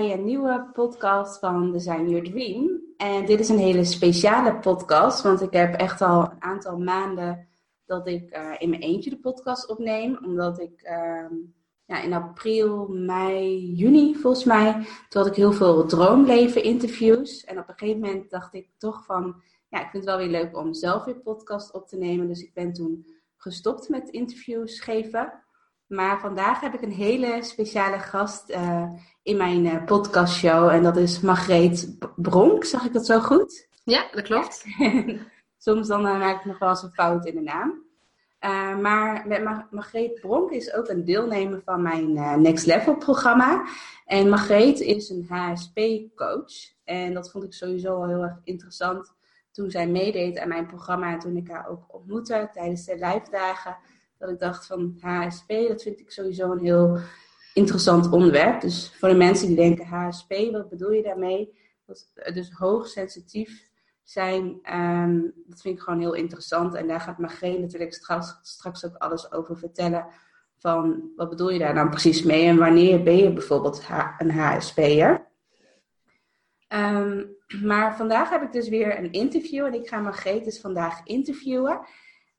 bij een nieuwe podcast van Design Your Dream. En dit is een hele speciale podcast, want ik heb echt al een aantal maanden dat ik uh, in mijn eentje de podcast opneem. Omdat ik uh, ja, in april, mei, juni volgens mij, toen had ik heel veel droomleven interviews. En op een gegeven moment dacht ik toch van, ja, ik vind het wel weer leuk om zelf weer podcast op te nemen. Dus ik ben toen gestopt met interviews geven. Maar vandaag heb ik een hele speciale gast uh, in mijn uh, podcastshow. En dat is Margreet Bronk. Zag ik dat zo goed? Ja, dat klopt. Soms dan uh, maak ik nog wel eens een fout in de naam. Maar met Margreet Bronk is ook een deelnemer van mijn Next Level programma. En Margreet is een HSP-coach. En dat vond ik sowieso heel erg interessant toen zij meedeed aan mijn programma. En toen ik haar ook ontmoette tijdens de live dagen. Dat ik dacht van HSP, dat vind ik sowieso een heel interessant onderwerp. Dus voor de mensen die denken HSP, wat bedoel je daarmee? Dat dus hoogsensitief zijn. Um, dat vind ik gewoon heel interessant. En daar gaat Margreet natuurlijk straks, straks ook alles over vertellen. Van wat bedoel je daar nou precies mee en wanneer ben je bijvoorbeeld een HSP'er? Um, maar vandaag heb ik dus weer een interview en ik ga Margreet dus vandaag interviewen.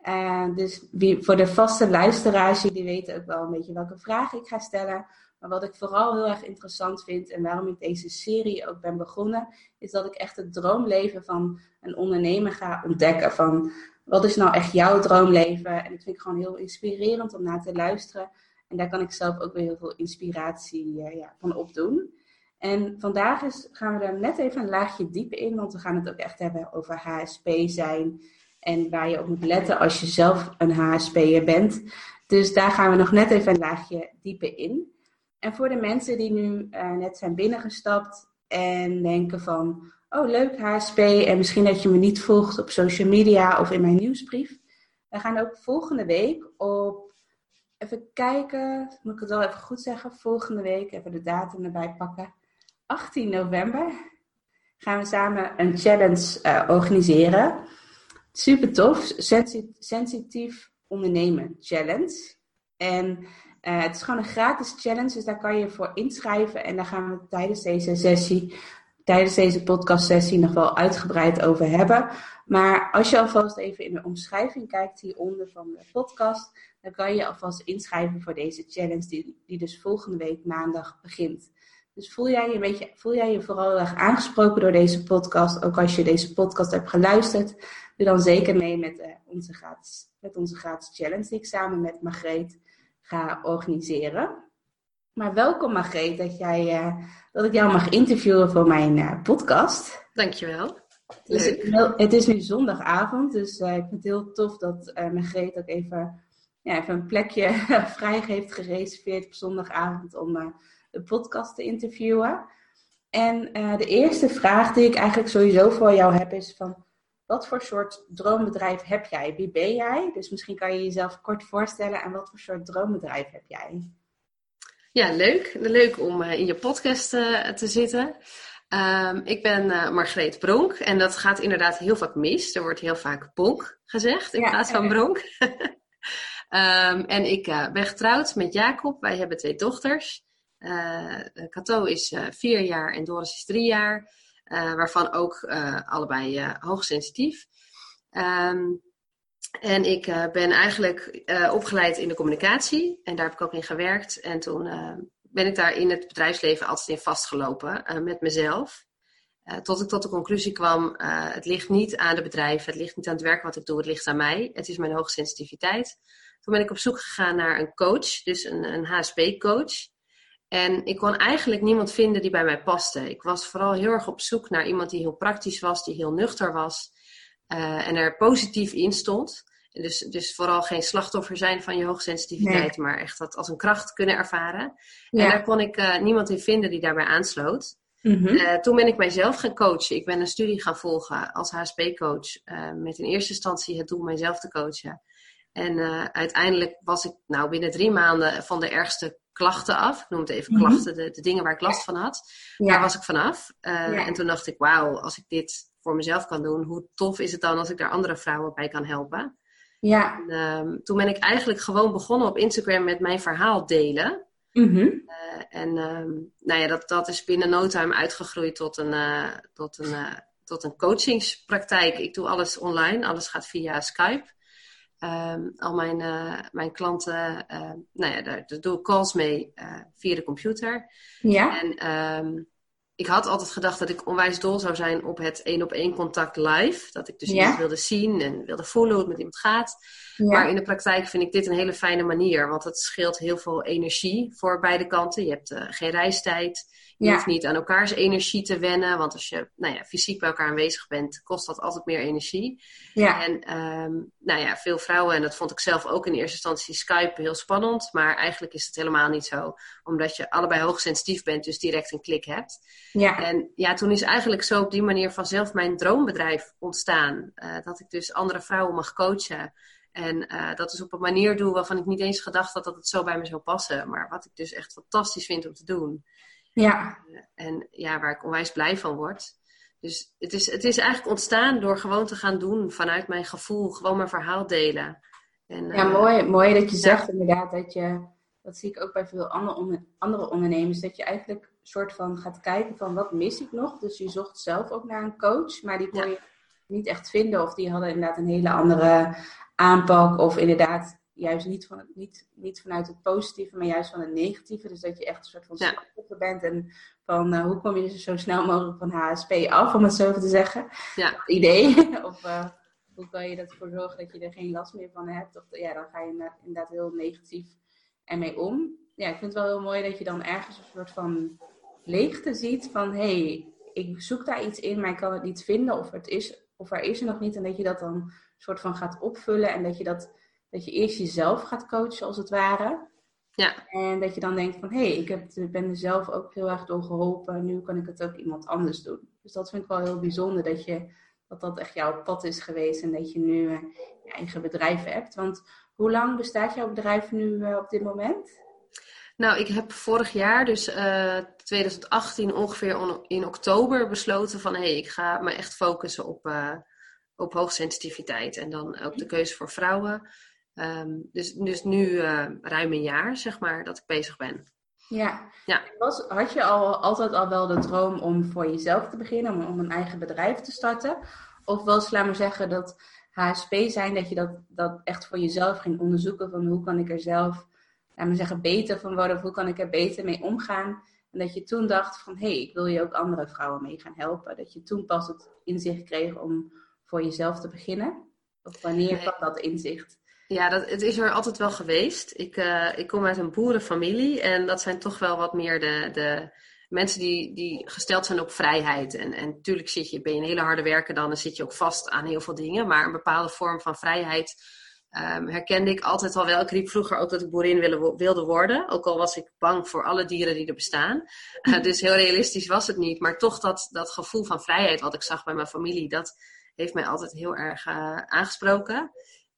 Uh, dus voor de vaste luisteraars, die weten ook wel een beetje welke vragen ik ga stellen. Maar wat ik vooral heel erg interessant vind en waarom ik deze serie ook ben begonnen, is dat ik echt het droomleven van een ondernemer ga ontdekken. Van wat is nou echt jouw droomleven? En dat vind ik gewoon heel inspirerend om naar te luisteren. En daar kan ik zelf ook weer heel veel inspiratie uh, ja, van opdoen. En vandaag is, gaan we er net even een laagje dieper in, want we gaan het ook echt hebben over HSP zijn. En waar je op moet letten als je zelf een HSP'er bent. Dus daar gaan we nog net even een laagje dieper in. En voor de mensen die nu uh, net zijn binnengestapt en denken van, oh leuk HSP en misschien dat je me niet volgt op social media of in mijn nieuwsbrief. We gaan ook volgende week op, even kijken, moet ik het wel even goed zeggen, volgende week, even de datum erbij pakken, 18 november gaan we samen een challenge uh, organiseren. Super tof, sensitief ondernemen challenge. En uh, het is gewoon een gratis challenge, dus daar kan je voor inschrijven. En daar gaan we tijdens deze sessie, tijdens deze podcast sessie nog wel uitgebreid over hebben. Maar als je alvast even in de omschrijving kijkt hieronder van de podcast, dan kan je alvast inschrijven voor deze challenge die, die dus volgende week maandag begint. Dus voel jij je een beetje, voel jij je vooral erg aangesproken door deze podcast, ook als je deze podcast hebt geluisterd, doe dan zeker mee met, uh, onze, gratis, met onze gratis challenge die ik samen met Margreet ga organiseren. Maar welkom Margreet dat, jij, uh, dat ik jou mag interviewen voor mijn uh, podcast. Dankjewel. Dus het, het is nu zondagavond, dus ik vind het heel tof dat Margreet ook even, ja, even een plekje vrij heeft gereserveerd op zondagavond om de podcast te interviewen. En de eerste vraag die ik eigenlijk sowieso voor jou heb is van, wat voor soort droombedrijf heb jij? Wie ben jij? Dus misschien kan je jezelf kort voorstellen en wat voor soort droombedrijf heb jij? Ja, leuk. Leuk om uh, in je podcast uh, te zitten. Um, ik ben uh, Margreet Bronk en dat gaat inderdaad heel vaak mis. Er wordt heel vaak Bonk gezegd in ja, plaats van Bronk. um, en ik ben getrouwd met Jacob. Wij hebben twee dochters. Cato is vier jaar en Doris is drie jaar. Uh, waarvan ook uh, allebei uh, hoogsensitief. Um, en ik ben eigenlijk opgeleid in de communicatie en daar heb ik ook in gewerkt. En toen ben ik daar in het bedrijfsleven altijd in vastgelopen met mezelf. tot ik tot de conclusie kwam, het ligt niet aan de bedrijven, het ligt niet aan het werk wat ik doe, het ligt aan mij. Het is mijn hoogsensitiviteit. Toen ben ik op zoek gegaan naar een coach, dus een, een HSP-coach. En ik kon eigenlijk niemand vinden die bij mij paste. Ik was vooral heel erg op zoek naar iemand die heel praktisch was, die heel nuchter was uh, en er positief in stond. Dus, dus vooral geen slachtoffer zijn van je hoogsensitiviteit, maar echt dat als een kracht kunnen ervaren. En daar kon ik uh, niemand in vinden die daarbij aansloot. Mm toen ben ik mijzelf gaan coachen. Ik ben een studie gaan volgen als HSP-coach. Met in eerste instantie het doel mijzelf te coachen. En uiteindelijk was ik nou binnen drie maanden van de ergste klachten af. Ik noem het even mhm. klachten, de, de, dingen waar ik last van had. Daar was ik vanaf. En toen dacht ik, wauw, als ik dit voor mezelf kan doen, hoe tof is het dan als ik daar andere vrouwen bij kan helpen? Ja. En, ehm, toen ben ik eigenlijk gewoon begonnen op Instagram met mijn verhaal delen. Mhm. Eh, en ehm, nou ja, dat, dat is binnen no time uitgegroeid tot een, uh, tot, een, tot een coachingspraktijk. Ik doe alles online, alles gaat via Skype. Um, al mijn, mijn klanten, nou ja, daar, daar, doe ik calls mee via de computer. Ja. En ik had altijd gedacht dat ik onwijs dol zou zijn op het één op één contact live. Dat ik dus ja. iemand wilde zien en wilde voelen hoe het met iemand gaat. Maar in de praktijk vind ik dit een hele fijne manier. Want het scheelt heel veel energie voor beide kanten. Je hebt uh, geen reistijd. Je hoeft niet aan elkaars energie te wennen. Want als je nou ja, fysiek bij elkaar aanwezig bent, kost dat altijd meer energie. Ja. En um, nou ja, veel vrouwen, en dat vond ik zelf ook in eerste instantie Skype heel spannend. Maar eigenlijk is het helemaal niet zo. Omdat je allebei hoogsensitief bent, dus direct een klik hebt. Ja. En ja, toen is eigenlijk zo op die manier vanzelf mijn droombedrijf ontstaan. Uh, dat ik dus andere vrouwen mag coachen. En uh, dat is op een manier doe waarvan ik niet eens gedacht had dat het zo bij me zou passen. Maar wat ik dus echt fantastisch vind om te doen. Ja. Uh, en ja, waar ik onwijs blij van word. Dus het is, het is eigenlijk ontstaan door gewoon te gaan doen vanuit mijn gevoel. Gewoon mijn verhaal delen. En, ja, mooi, mooi dat je zegt inderdaad dat je... Dat zie ik ook bij veel andere, andere ondernemers. Dat je eigenlijk soort van gaat kijken van wat mis ik nog. Dus je zocht zelf ook naar een coach, maar die kon je niet echt vinden. Of die hadden inderdaad een hele andere aanpak. Of inderdaad juist niet, van het, niet, niet vanuit het positieve, maar juist van het negatieve. Dus dat je echt een soort van slachtoffer bent. En van uh, hoe kom je dus zo snel mogelijk van HSP af, om het zo te zeggen. Ja. Idee. of uh, hoe kan je ervoor zorgen dat je er geen last meer van hebt. Of ja, dan ga je inderdaad heel negatief ermee om. Ja, ik vind het wel heel mooi dat je dan ergens een soort van leegte ziet van hé, hey, ik zoek daar iets in, maar ik kan het niet vinden of, het is, of er is er nog niet. En dat je dat dan soort van gaat opvullen en dat je, dat, dat je eerst jezelf gaat coachen als het ware. Ja. En dat je dan denkt van hé, hey, ik heb, ben er zelf ook heel erg door geholpen, nu kan ik het ook iemand anders doen. Dus dat vind ik wel heel bijzonder dat je, dat, dat echt jouw pad is geweest en dat je nu uh, je eigen bedrijf hebt. Want hoe lang bestaat jouw bedrijf nu uh, op dit moment? Nou, ik heb vorig jaar, dus uh, eh, 2018 ongeveer in oktober, besloten van hé, hey, ik ga me echt focussen op, op hoogsensitiviteit. En dan ook de keuze voor vrouwen. Um, dus, dus nu uh, ruim een jaar, zeg maar, dat ik bezig ben. Ja. ja. Was, had je al, altijd al wel de droom om voor jezelf te beginnen, om, om een eigen bedrijf te starten? Of was, laat maar zeggen, dat HSP zijn, dat je dat, dat echt voor jezelf ging onderzoeken van hoe kan ik er zelf laat me zeggen, beter van worden. Of hoe kan ik er beter mee omgaan? En dat je toen dacht van, hé, hey, ik wil je ook andere vrouwen mee gaan helpen. Dat je toen pas het inzicht kreeg om voor jezelf te beginnen. Of wanneer kwam dat inzicht? Ja, dat, het is er altijd wel geweest. Ik, uh, ik kom uit een boerenfamilie en dat zijn toch wel wat meer de, de mensen die, die gesteld zijn op vrijheid. En, en natuurlijk zit je, ben je een hele harde werker dan, dan zit je ook vast aan heel veel dingen. Maar een bepaalde vorm van vrijheid um, herkende ik altijd al wel. Ik riep vroeger ook dat ik boerin wilde, wilde worden. Ook al was ik bang voor alle dieren die er bestaan. Uh, dus heel realistisch was het niet. Maar toch dat, dat gevoel van vrijheid wat ik zag bij mijn familie, dat heeft mij altijd heel erg uh, aangesproken.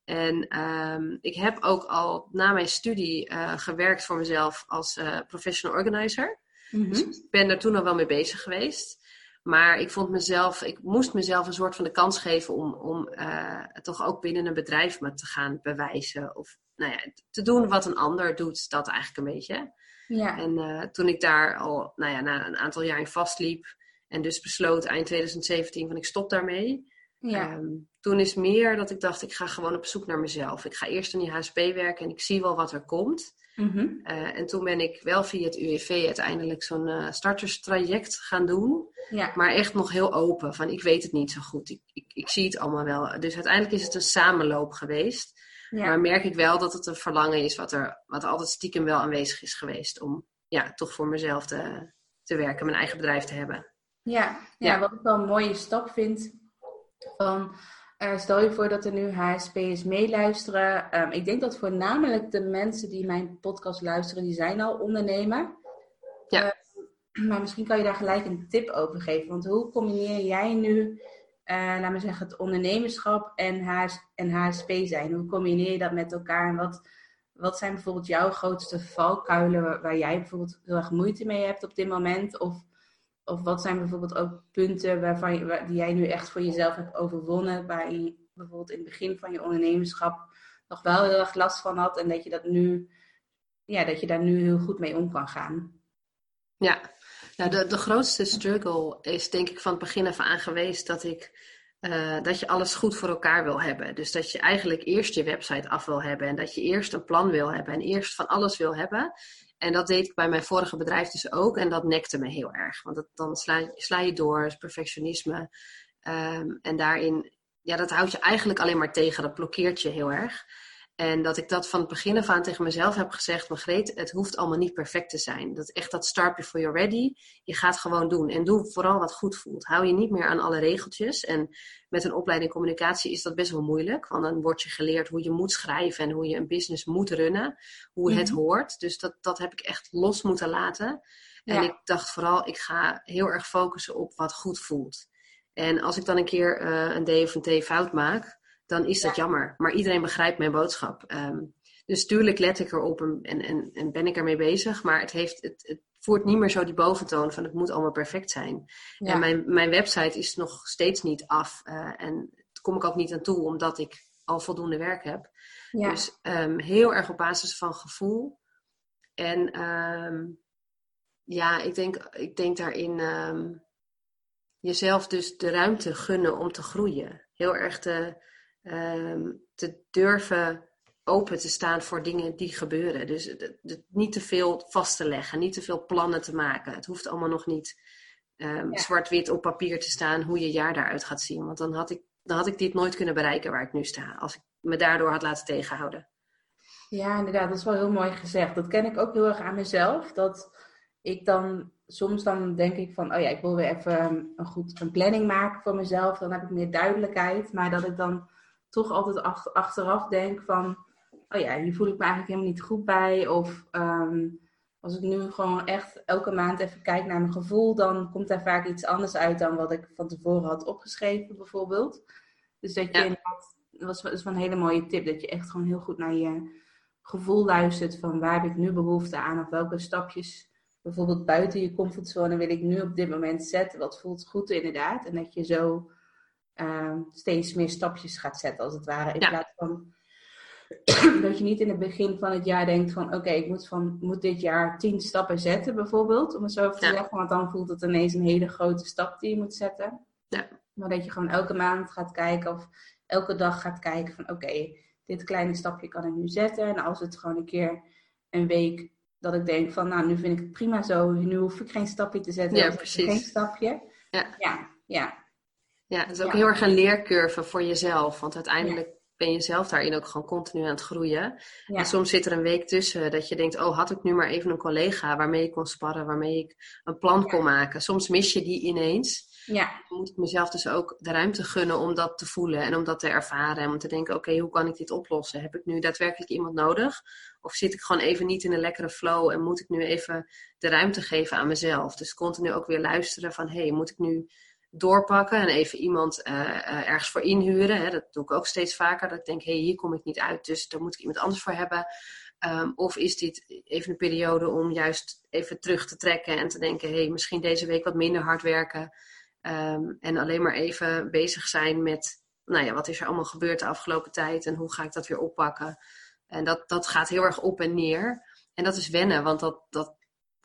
En um, ik heb ook al na mijn studie uh, gewerkt voor mezelf als professional organizer. Mm -hmm. Dus ik ben er toen al wel mee bezig geweest. Maar ik vond mezelf, ik moest mezelf een soort van de kans geven om, om uh, toch ook binnen een bedrijf me te gaan bewijzen. Of nou ja, te doen wat een ander doet, dat eigenlijk een beetje. Ja. En toen ik daar al nou ja, na een aantal jaar in vastliep en dus besloot eind 2017 van ik stop daarmee. Ja. Um, toen is meer dat ik dacht, ik ga gewoon op zoek naar mezelf. Ik ga eerst in die HSP werken en ik zie wel wat er komt. Mm -hmm. uh, en toen ben ik wel via het UWV uiteindelijk zo'n uh, starterstraject gaan doen. Ja. Maar echt nog heel open. Van ik weet het niet zo goed. Ik, ik, ik zie het allemaal wel. Dus uiteindelijk is het een samenloop geweest. Ja. Maar merk ik wel dat het een verlangen is wat er wat altijd stiekem wel aanwezig is geweest. Om ja, toch voor mezelf te, te werken, mijn eigen bedrijf te hebben. Ja, ja, ja. wat ik wel een mooie stap vind van Uh, stel je voor dat er nu HSP'ers meeluisteren. Um, ik denk dat voornamelijk de mensen die mijn podcast luisteren, die zijn al ondernemer. Ja. Uh, maar misschien kan je daar gelijk een tip over geven. Want hoe combineer jij nu, uh, laten we zeggen, het ondernemerschap en, HS, en HSP zijn? Hoe combineer je dat met elkaar? En wat, wat zijn bijvoorbeeld jouw grootste valkuilen waar, waar jij bijvoorbeeld heel erg moeite mee hebt op dit moment? Of of wat zijn bijvoorbeeld ook punten waarvan die jij nu echt voor jezelf hebt overwonnen, waar je bijvoorbeeld in het begin van je ondernemerschap nog wel heel erg last van had en dat je dat nu, ja, dat je daar nu heel goed mee om kan gaan? Ja, nou de, de grootste struggle is denk ik van het begin af aan geweest dat ik uh, dat je alles goed voor elkaar wil hebben. Dus dat je eigenlijk eerst je website af wil hebben en dat je eerst een plan wil hebben en eerst van alles wil hebben. En dat deed ik bij mijn vorige bedrijf dus ook. En dat nekte me heel erg. Want dan sla, sla je door, is perfectionisme. Um, en daarin, ja, dat houdt je eigenlijk alleen maar tegen. Dat blokkeert je heel erg. En dat ik dat van het begin af aan tegen mezelf heb gezegd, Margreet, het hoeft allemaal niet perfect te zijn. Dat echt dat start before you're ready. Je gaat gewoon doen. En doe vooral wat goed voelt. Hou je niet meer aan alle regeltjes. En met een opleiding communicatie is dat best wel moeilijk. Want dan word je geleerd hoe je moet schrijven en hoe je een business moet runnen. Hoe het mhm. hoort. Dus dat, dat heb ik echt los moeten laten. En ik dacht vooral, ik ga heel erg focussen op wat goed voelt. En als ik dan een keer uh, een D of een T fout maak, dan is dat jammer. Maar iedereen begrijpt mijn boodschap. Ehm, dus tuurlijk let ik erop en, en, en ben ik ermee bezig. Maar het, heeft, het, het voert niet meer zo die boventoon van het moet allemaal perfect zijn. En mijn, mijn website is nog steeds niet af. Uh, en daar kom ik ook niet aan toe, omdat ik al voldoende werk heb. Dus um, heel erg op basis van gevoel. En um, ja, ik denk, ik denk daarin jezelf dus de ruimte gunnen om te groeien. Heel erg te Ehm, te durven open te staan voor dingen die gebeuren. Dus niet te veel vast te leggen, niet te veel plannen te maken. Het hoeft allemaal nog niet um, zwart-wit op papier te staan hoe je jaar daaruit gaat zien. Want dan had, ik, dan had ik dit nooit kunnen bereiken waar ik nu sta, als ik me daardoor had laten tegenhouden. Ja, inderdaad, dat is wel heel mooi gezegd. Dat ken ik ook heel erg aan mezelf. Dat ik dan soms dan denk ik van, oh ja, ik wil weer even een goed een planning maken voor mezelf. Dan heb ik meer duidelijkheid. Maar dat ik dan toch altijd achteraf denk van, oh ja, hier voel ik me eigenlijk helemaal niet goed bij. Of ehm, als ik nu gewoon echt elke maand even kijk naar mijn gevoel, dan komt daar vaak iets anders uit dan wat ik van tevoren had opgeschreven, bijvoorbeeld. Dus dat je dat was, was een hele mooie tip, dat je echt gewoon heel goed naar je gevoel luistert van waar heb ik nu behoefte aan of welke stapjes bijvoorbeeld buiten je comfortzone wil ik nu op dit moment zetten. Wat voelt goed inderdaad. En dat je zo Ehm, steeds meer stapjes gaat zetten, als het ware. In plaats van dat je niet in het begin van het jaar denkt van oké, ik moet, van, moet dit jaar tien stappen zetten bijvoorbeeld, om het zo te zeggen. Want dan voelt het ineens een hele grote stap die je moet zetten. Ja. Maar dat je gewoon elke maand gaat kijken of elke dag gaat kijken van oké, dit kleine stapje kan ik nu zetten. En als het gewoon een keer een week dat ik denk van nou, nu vind ik het prima zo, nu hoef ik geen stapje te zetten. Ja, precies. Geen stapje. Ja. ja, ja. Ja, het is ook heel erg een leercurve voor jezelf. Want uiteindelijk ben je zelf daarin ook gewoon continu aan het groeien. En soms zit er een week tussen dat je denkt, oh, had ik nu maar even een collega waarmee ik kon sparren, waarmee ik een plan kon maken. Soms mis je die ineens. Ja. Dan moet ik mezelf dus ook de ruimte gunnen om dat te voelen en om dat te ervaren. En om te denken, oké, hoe kan ik dit oplossen? Heb ik nu daadwerkelijk iemand nodig? Of zit ik gewoon even niet in een lekkere flow en moet ik nu even de ruimte geven aan mezelf? Dus continu ook weer luisteren van, hé, hey, moet ik nu doorpakken en even iemand uh, uh, ergens voor inhuren. Hè. Dat doe ik ook steeds vaker. Dat ik denk, hé, hier kom ik niet uit, dus daar moet ik iemand anders voor hebben. Um, of is dit even een periode om juist even terug te trekken en te denken, hé, hey, misschien deze week wat minder hard werken. Um, en alleen maar even bezig zijn met, nou ja, wat is er allemaal gebeurd de afgelopen tijd en hoe ga ik dat weer oppakken. En dat, dat gaat heel erg op en neer. En dat is wennen, want dat, dat,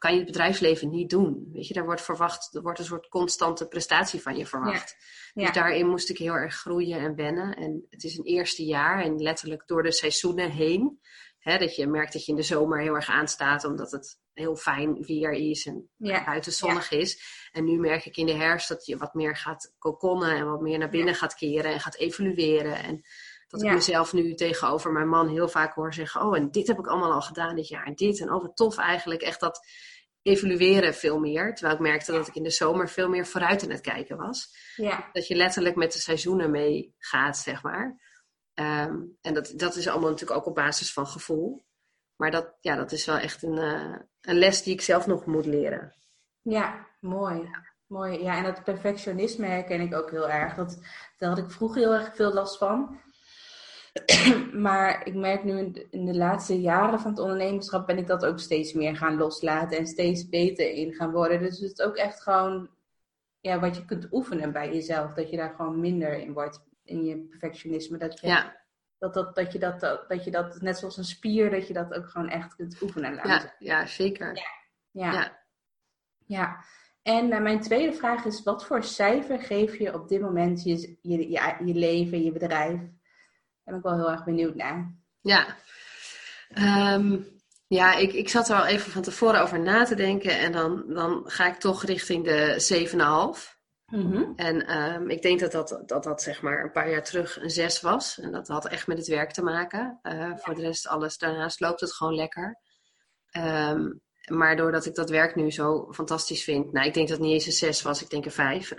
kan je het bedrijfsleven niet doen. Weet je, daar wordt verwacht, er wordt een soort constante prestatie van je verwacht. Dus daarin moest ik heel erg groeien en wennen. En het is een eerste jaar en letterlijk door de seizoenen heen. Hè, dat je merkt dat je in de zomer heel erg aanstaat, omdat het heel fijn weer is en buiten zonnig is. En nu merk ik in de herfst dat je wat meer gaat kokonnen en wat meer naar binnen gaat keren en gaat evolueren. En dat ik mezelf nu tegenover mijn man heel vaak hoor zeggen: Oh, en dit heb ik allemaal al gedaan dit jaar. En dit. En oh, wat tof eigenlijk. Echt dat evalueren veel meer. Terwijl ik merkte dat ik in de zomer veel meer vooruit aan het kijken was. Ja. Dat je letterlijk met de seizoenen meegaat, zeg maar. Ehm, en dat, dat is allemaal natuurlijk ook op basis van gevoel. Maar dat, ja, dat is wel echt een, uh, een les die ik zelf nog moet leren. Ja, mooi. Mooi. Ja, en dat perfectionisme herken ik ook heel erg. Dat, daar had ik vroeger heel erg veel last van. maar ik merk nu in de, in de, laatste jaren van het ondernemerschap ben ik dat ook steeds meer gaan loslaten en steeds beter in gaan worden. Dus het is ook echt gewoon ja, wat je kunt oefenen bij jezelf. Dat je daar gewoon minder in wordt, in je perfectionisme. Dat je, ja. dat, dat, dat, je dat, dat je dat, net zoals een spier, dat je dat ook gewoon echt kunt oefenen. Ja, ja, zeker. Ja. ja. ja. ja. En uh, mijn tweede vraag is, wat voor cijfer geef je op dit moment je, je, je, je leven, je bedrijf? Daar ben ik wel heel erg benieuwd naar. Ja, um, ja ik, ik zat er al even van tevoren over na te denken. En dan, dan ga ik toch richting de 7,5. Mm En um, ik denk dat dat, dat dat zeg maar een paar jaar terug een 6 was. En dat had echt met het werk te maken. Uh, ja. Voor de rest alles. Daarnaast loopt het gewoon lekker. Um, maar doordat ik dat werk nu zo fantastisch vind. Nou, ik denk dat het niet eens een 6 was. Ik denk een 5.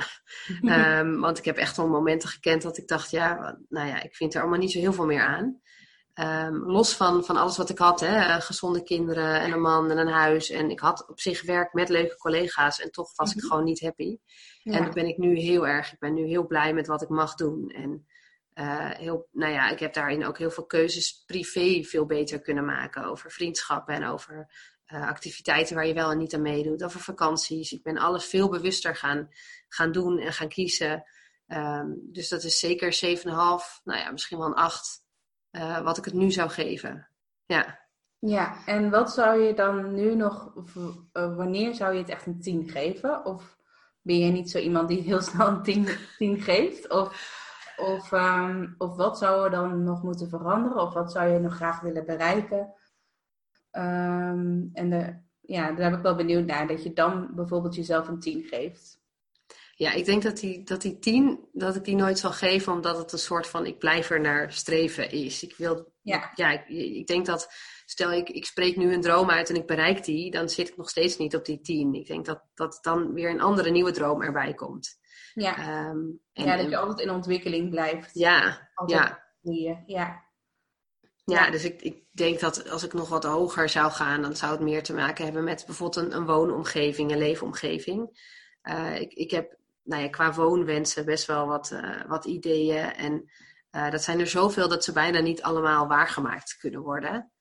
um, want ik heb echt wel momenten gekend dat ik dacht, ja, nou ja, ik vind er allemaal niet zo heel veel meer aan. Um, los van, van alles wat ik had, hè, gezonde kinderen en een man en een huis. En ik had op zich werk met leuke collega's en toch was ik gewoon niet happy. Ja. En dat ben ik nu heel erg. Ik ben nu heel blij met wat ik mag doen. En uh, heel, nou ja, ik heb daarin ook heel veel keuzes privé veel beter kunnen maken over vriendschappen en over uh, activiteiten waar je wel en niet aan meedoet, over vakanties. Ik ben alles veel bewuster gaan, gaan doen en gaan kiezen. Um, dus dat is zeker 7,5, nou ja, misschien wel een 8, uh, wat ik het nu zou geven. Ja. Ja, en wat zou je dan nu nog, uh, wanneer zou je het echt een 10 geven? Of ben je niet zo iemand die heel snel een 10, 10 geeft? Of, of, um, of wat zou er dan nog moeten veranderen? Of wat zou je nog graag willen bereiken? Um, en de, ja, daar ben ik wel benieuwd naar, dat je dan bijvoorbeeld jezelf een 10 geeft. Ja, ik denk dat die, dat die 10, dat ik die nooit zal geven, omdat het een soort van ik blijf er naar streven is. Ik wil, ja, ja ik, ik denk dat, stel ik, ik spreek nu een droom uit en ik bereik die, dan zit ik nog steeds niet op die 10. Ik denk dat, dat dan weer een andere nieuwe droom erbij komt. Ja, um, en, ja dat je altijd in ontwikkeling blijft. Ja, altijd ja. Groeien. ja. Ja, dus ik, ik denk dat als ik nog wat hoger zou gaan, dan zou het meer te maken hebben met bijvoorbeeld een, een woonomgeving, een leefomgeving. Uh, ik, ik heb nou ja, qua woonwensen best wel wat, uh, wat ideeën. En uh, dat zijn er zoveel dat ze bijna niet allemaal waargemaakt kunnen worden.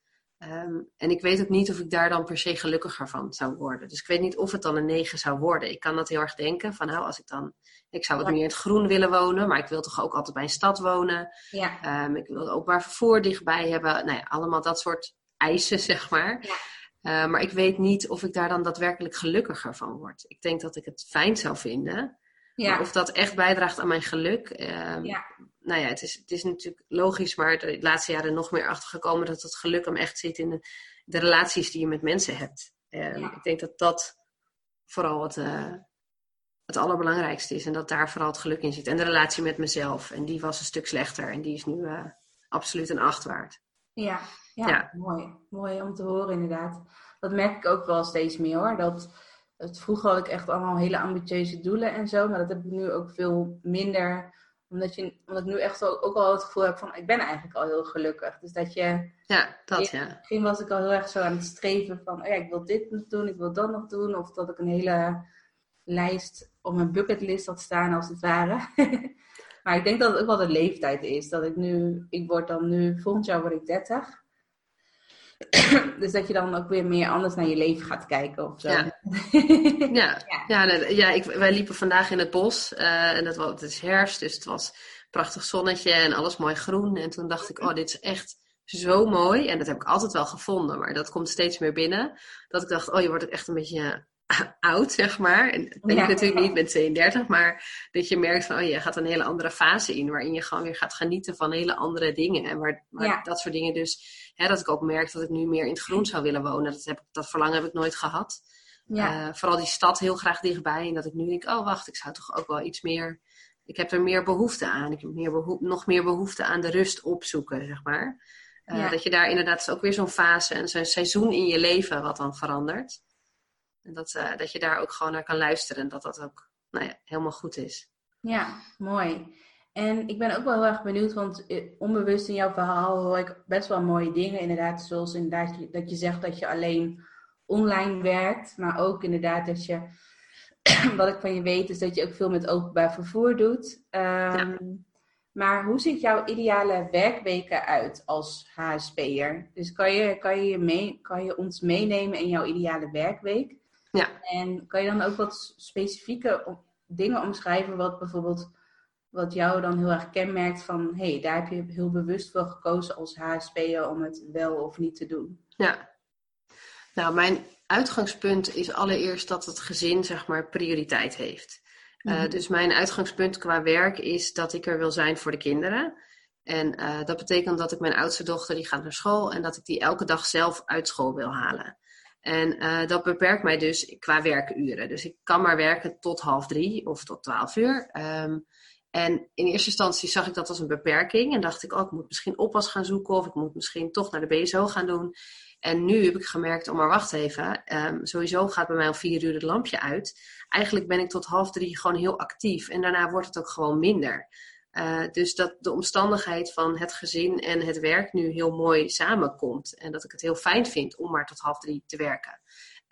Um, en ik weet ook niet of ik daar dan per se gelukkiger van zou worden. Dus ik weet niet of het dan een 9 zou worden. Ik kan dat heel erg denken van nou, als ik dan. Ik zou wat meer in het groen willen wonen, maar ik wil toch ook altijd bij een stad wonen. Ja. Um, ik wil openbaar vervoer dichtbij hebben. Nou ja, allemaal dat soort eisen, zeg maar. Ja. Uh, maar ik weet niet of ik daar dan daadwerkelijk gelukkiger van word. Ik denk dat ik het fijn zou vinden. Ja. Maar of dat echt bijdraagt aan mijn geluk. Ja. Nou ja, het is, het is natuurlijk logisch, maar de laatste jaren nog meer achtergekomen dat het geluk hem echt zit in de, de relaties die je met mensen hebt. Ja. Ik denk dat dat vooral het, uh, het allerbelangrijkste is. En dat daar vooral het geluk in zit. En de relatie met mezelf. En die was een stuk slechter. En die is nu uh, absoluut een acht waard. Ja, ja, Ja. mooi. Mooi om te horen inderdaad. Dat merk ik ook wel steeds meer hoor. Dat het, vroeger had ik echt allemaal hele ambitieuze doelen en zo. Maar dat heb ik nu ook veel minder. Omdat, je, omdat ik nu echt ook, ook al het gevoel heb van ik ben eigenlijk al heel gelukkig. Dus dat je... Ja, dat Ja. ja. Misschien was ik al heel erg zo aan het streven van, oh ja, ik wil dit nog doen, ik wil dat nog doen. Of dat ik een hele lijst op mijn bucketlist had staan, als het ware. maar ik denk dat het ook wel de leeftijd is. Dat ik nu, ik word dan nu, volgend jaar word ik 30. dus dat je dan ook weer meer anders naar je leven gaat kijken of zo. Ja. Ja, Ja. ja, nee, ja ik, wij liepen vandaag in het bos uh, en het, was, het is herfst, dus het was prachtig zonnetje en alles mooi groen. En toen dacht ik, oh, dit is echt zo mooi. En dat heb ik altijd wel gevonden, maar dat komt steeds meer binnen. Dat ik dacht, oh, je wordt ook echt een beetje oud, zeg maar. En dat denk Ja. ik natuurlijk niet met 32, maar dat je merkt van, oh, je gaat een hele andere fase in, waarin je gewoon weer gaat genieten van hele andere dingen. En waar, waar Ja. dat soort dingen dus, hè, dat ik ook merk dat ik nu meer in het groen zou willen wonen. Dat, heb, dat verlangen heb ik nooit gehad. Ja, Eh, vooral die stad heel graag dichtbij. En dat ik nu denk, oh wacht, ik zou toch ook wel iets meer... Ik heb er meer behoefte aan. Ik heb meer behoe- nog meer behoefte aan de rust opzoeken, zeg maar. Eh. Dat je daar inderdaad is ook weer zo'n fase en zo'n seizoen in je leven wat dan verandert. En dat, uh, dat je daar ook gewoon naar kan luisteren en dat dat ook nou ja, helemaal goed is. Ja, mooi. En ik ben ook wel heel erg benieuwd, want eh, onbewust in jouw verhaal hoor ik best wel mooie dingen. Inderdaad, zoals inderdaad dat je zegt dat je alleen online werkt, maar ook inderdaad dat je, wat ik van je weet, is dat je ook veel met openbaar vervoer doet. Um, Maar hoe ziet jouw ideale werkweken uit als HSP'er? Dus kan je, kan, je mee, kan je ons meenemen in jouw ideale werkweek? Ja. En kan je dan ook wat specifieke dingen omschrijven, wat bijvoorbeeld wat jou dan heel erg kenmerkt van, hé, hey, daar heb je heel bewust voor gekozen als HSP'er om het wel of niet te doen? Ja. Nou, mijn uitgangspunt is allereerst dat het gezin, zeg maar, prioriteit heeft. Eh, mhm. dus mijn uitgangspunt qua werk is dat ik er wil zijn voor de kinderen. En uh, dat betekent dat ik mijn oudste dochter, die gaat naar school en dat ik die elke dag zelf uit school wil halen. En uh, dat beperkt mij dus qua werkuren. Dus ik kan maar werken tot half drie of tot twaalf uur. Um, en in eerste instantie zag ik dat als een beperking en dacht ik, oh, ik moet misschien oppas gaan zoeken of ik moet misschien toch naar de BSO gaan doen. En nu heb ik gemerkt, oh maar wacht even, um, sowieso gaat bij mij om vier uur het lampje uit. Eigenlijk ben ik tot half drie gewoon heel actief en daarna wordt het ook gewoon minder. Uh, dus dat de omstandigheid van het gezin en het werk nu heel mooi samenkomt. En dat ik het heel fijn vind om maar tot half drie te werken.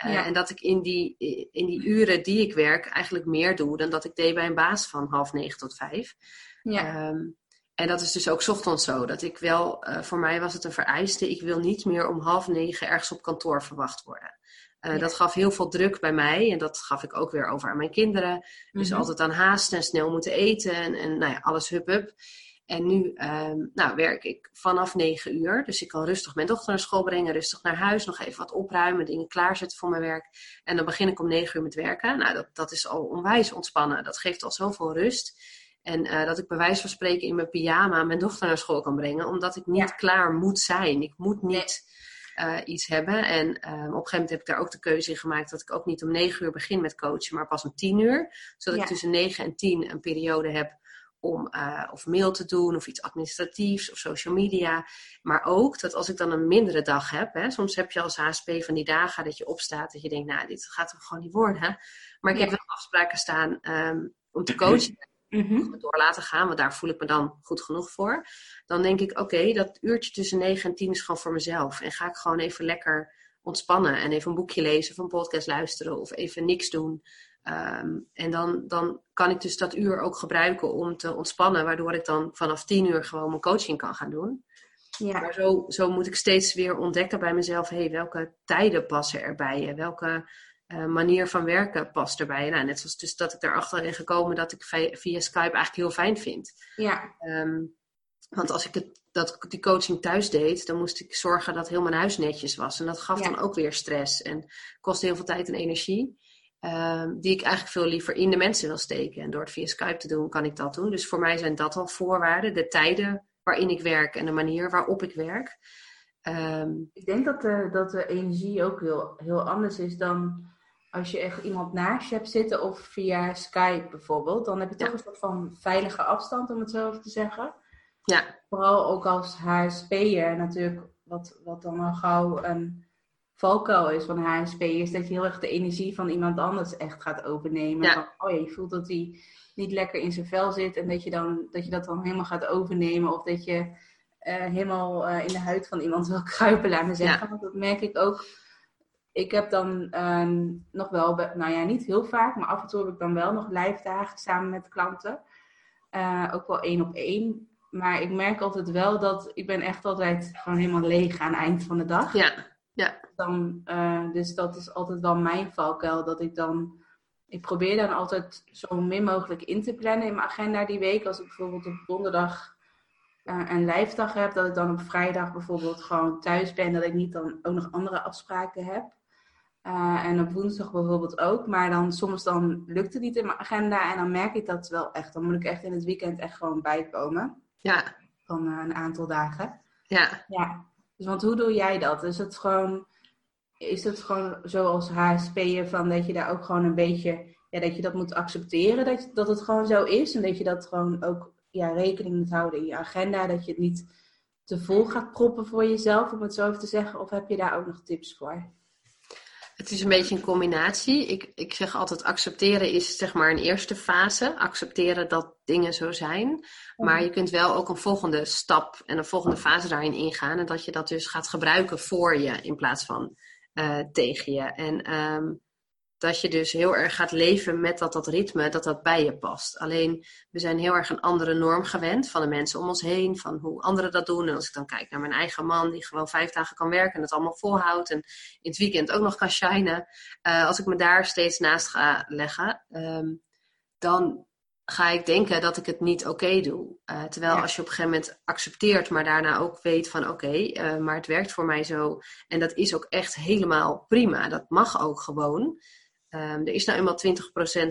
Uh, En dat ik in die, in die uren die ik werk eigenlijk meer doe dan dat ik deed bij een baas van half negen tot vijf. Ja. Um, en dat is dus ook ochtends zo. Dat ik wel, uh, voor mij was het een vereiste. Ik wil niet meer om half negen ergens op kantoor verwacht worden. Uh, ja. Dat gaf heel veel druk bij mij. En dat gaf ik ook weer over aan mijn kinderen. Dus mm -hmm. altijd aan haasten en snel moeten eten. En, en nou ja, alles hup hup. En nu um, nou, werk ik vanaf negen uur. Dus ik kan rustig mijn dochter naar school brengen. Rustig naar huis. Nog even wat opruimen. Dingen klaarzetten voor mijn werk. En dan begin ik om negen uur met werken. Nou, dat, dat is al onwijs ontspannen. Dat geeft al zoveel rust. En uh, dat ik bij wijze van spreken in mijn pyjama mijn dochter naar school kan brengen. Omdat ik niet ja. klaar moet zijn. Ik moet niet uh, iets hebben. En uh, op een gegeven moment heb ik daar ook de keuze in gemaakt dat ik ook niet om negen uur begin met coachen, maar pas om tien uur. Zodat ja. ik tussen negen en tien een periode heb om uh, of mail te doen of iets administratiefs of social media. Maar ook dat als ik dan een mindere dag heb, hè, soms heb je als HSP van die dagen dat je opstaat dat je denkt, nou, dit gaat hem gewoon niet worden. Maar ik ja. heb wel afspraken staan um, om te coachen mm-hmm. door laten gaan, want daar voel ik me dan goed genoeg voor. Dan denk ik, oké, okay, dat uurtje tussen 9 en 10 is gewoon voor mezelf. En ga ik gewoon even lekker ontspannen en even een boekje lezen of een podcast luisteren of even niks doen. Um, en dan, dan kan ik dus dat uur ook gebruiken om te ontspannen, waardoor ik dan vanaf 10 uur gewoon mijn coaching kan gaan doen. Ja. Maar zo, zo moet ik steeds weer ontdekken bij mezelf, hey, welke tijden passen er bij je? Welke uh, manier van werken past erbij. Nou, net zoals dus dat ik erachter ben gekomen dat ik via Skype eigenlijk heel fijn vind. Ja. Um, want als ik het, dat, die coaching thuis deed, dan moest ik zorgen dat heel mijn huis netjes was. En dat gaf ja. dan ook weer stress en kostte heel veel tijd en energie. Um, die ik eigenlijk veel liever in de mensen wil steken. En door het via Skype te doen, kan ik dat doen. Dus voor mij zijn dat al voorwaarden. De tijden waarin ik werk en de manier waarop ik werk. Um, ik denk dat de, dat de energie ook heel, heel anders is dan als je echt iemand naast je hebt zitten of via Skype bijvoorbeeld, dan heb je toch ja. een soort van veilige afstand, om het zo even te zeggen. Ja. Vooral ook als HSP'er natuurlijk, wat, wat dan al gauw een valkuil is van HSP, is dat je heel erg de energie van iemand anders echt gaat overnemen. Ja. Van, oh ja, je voelt dat hij niet lekker in zijn vel zit en dat je, dan, dat, je dat dan helemaal gaat overnemen. Of dat je uh, helemaal uh, in de huid van iemand wil kruipen, laat me zeggen. Ja. Want dat merk ik ook ik heb dan uh, nog wel, nou ja, niet heel vaak, maar af en toe heb ik dan wel nog live dagen samen met klanten. Uh, ook wel één op één. Maar ik merk altijd wel dat ik ben echt altijd gewoon helemaal leeg aan het eind van de dag. Ja, ja. Dan, uh, dus dat is altijd wel mijn valkuil. Dat ik dan, ik probeer dan altijd zo min mogelijk in te plannen in mijn agenda die week. Als ik bijvoorbeeld op donderdag uh, een lijfdag heb, dat ik dan op vrijdag bijvoorbeeld gewoon thuis ben. Dat ik niet dan ook nog andere afspraken heb. Uh, en op woensdag bijvoorbeeld ook. Maar dan soms dan lukt het niet in mijn agenda. En dan merk ik dat wel echt. Dan moet ik echt in het weekend echt gewoon bijkomen. Ja. Van uh, een aantal dagen. Ja. Ja. Dus want hoe doe jij dat? Is het gewoon, is het gewoon zoals HSP'er van dat je daar ook gewoon een beetje, ja, dat je dat moet accepteren dat, dat het gewoon zo is. En dat je dat gewoon ook ja, rekening moet houden in je agenda. Dat je het niet te vol gaat proppen voor jezelf, om het zo even te zeggen. Of heb je daar ook nog tips voor? Het is een beetje een combinatie. Ik, ik zeg altijd accepteren is zeg maar een eerste fase. Accepteren dat dingen zo zijn. Maar mhm. je kunt wel ook een volgende stap en een volgende fase daarin ingaan. En dat je dat dus gaat gebruiken voor je in plaats van uh, tegen je. En um, dat je dus heel erg gaat leven met dat, dat ritme, dat dat bij je past. Alleen, we zijn heel erg een andere norm gewend van de mensen om ons heen, van hoe anderen dat doen. En als ik dan kijk naar mijn eigen man, die gewoon vijf dagen kan werken en het allemaal volhoudt en in het weekend ook nog kan shinen. Uh, als ik me daar steeds naast ga leggen, um, dan ga ik denken dat ik het niet oké doe. Uh, terwijl als je op een gegeven moment accepteert, maar daarna ook weet van oké, uh, maar het werkt voor mij zo. En dat is ook echt helemaal prima. Dat mag ook gewoon. Um, er is nou eenmaal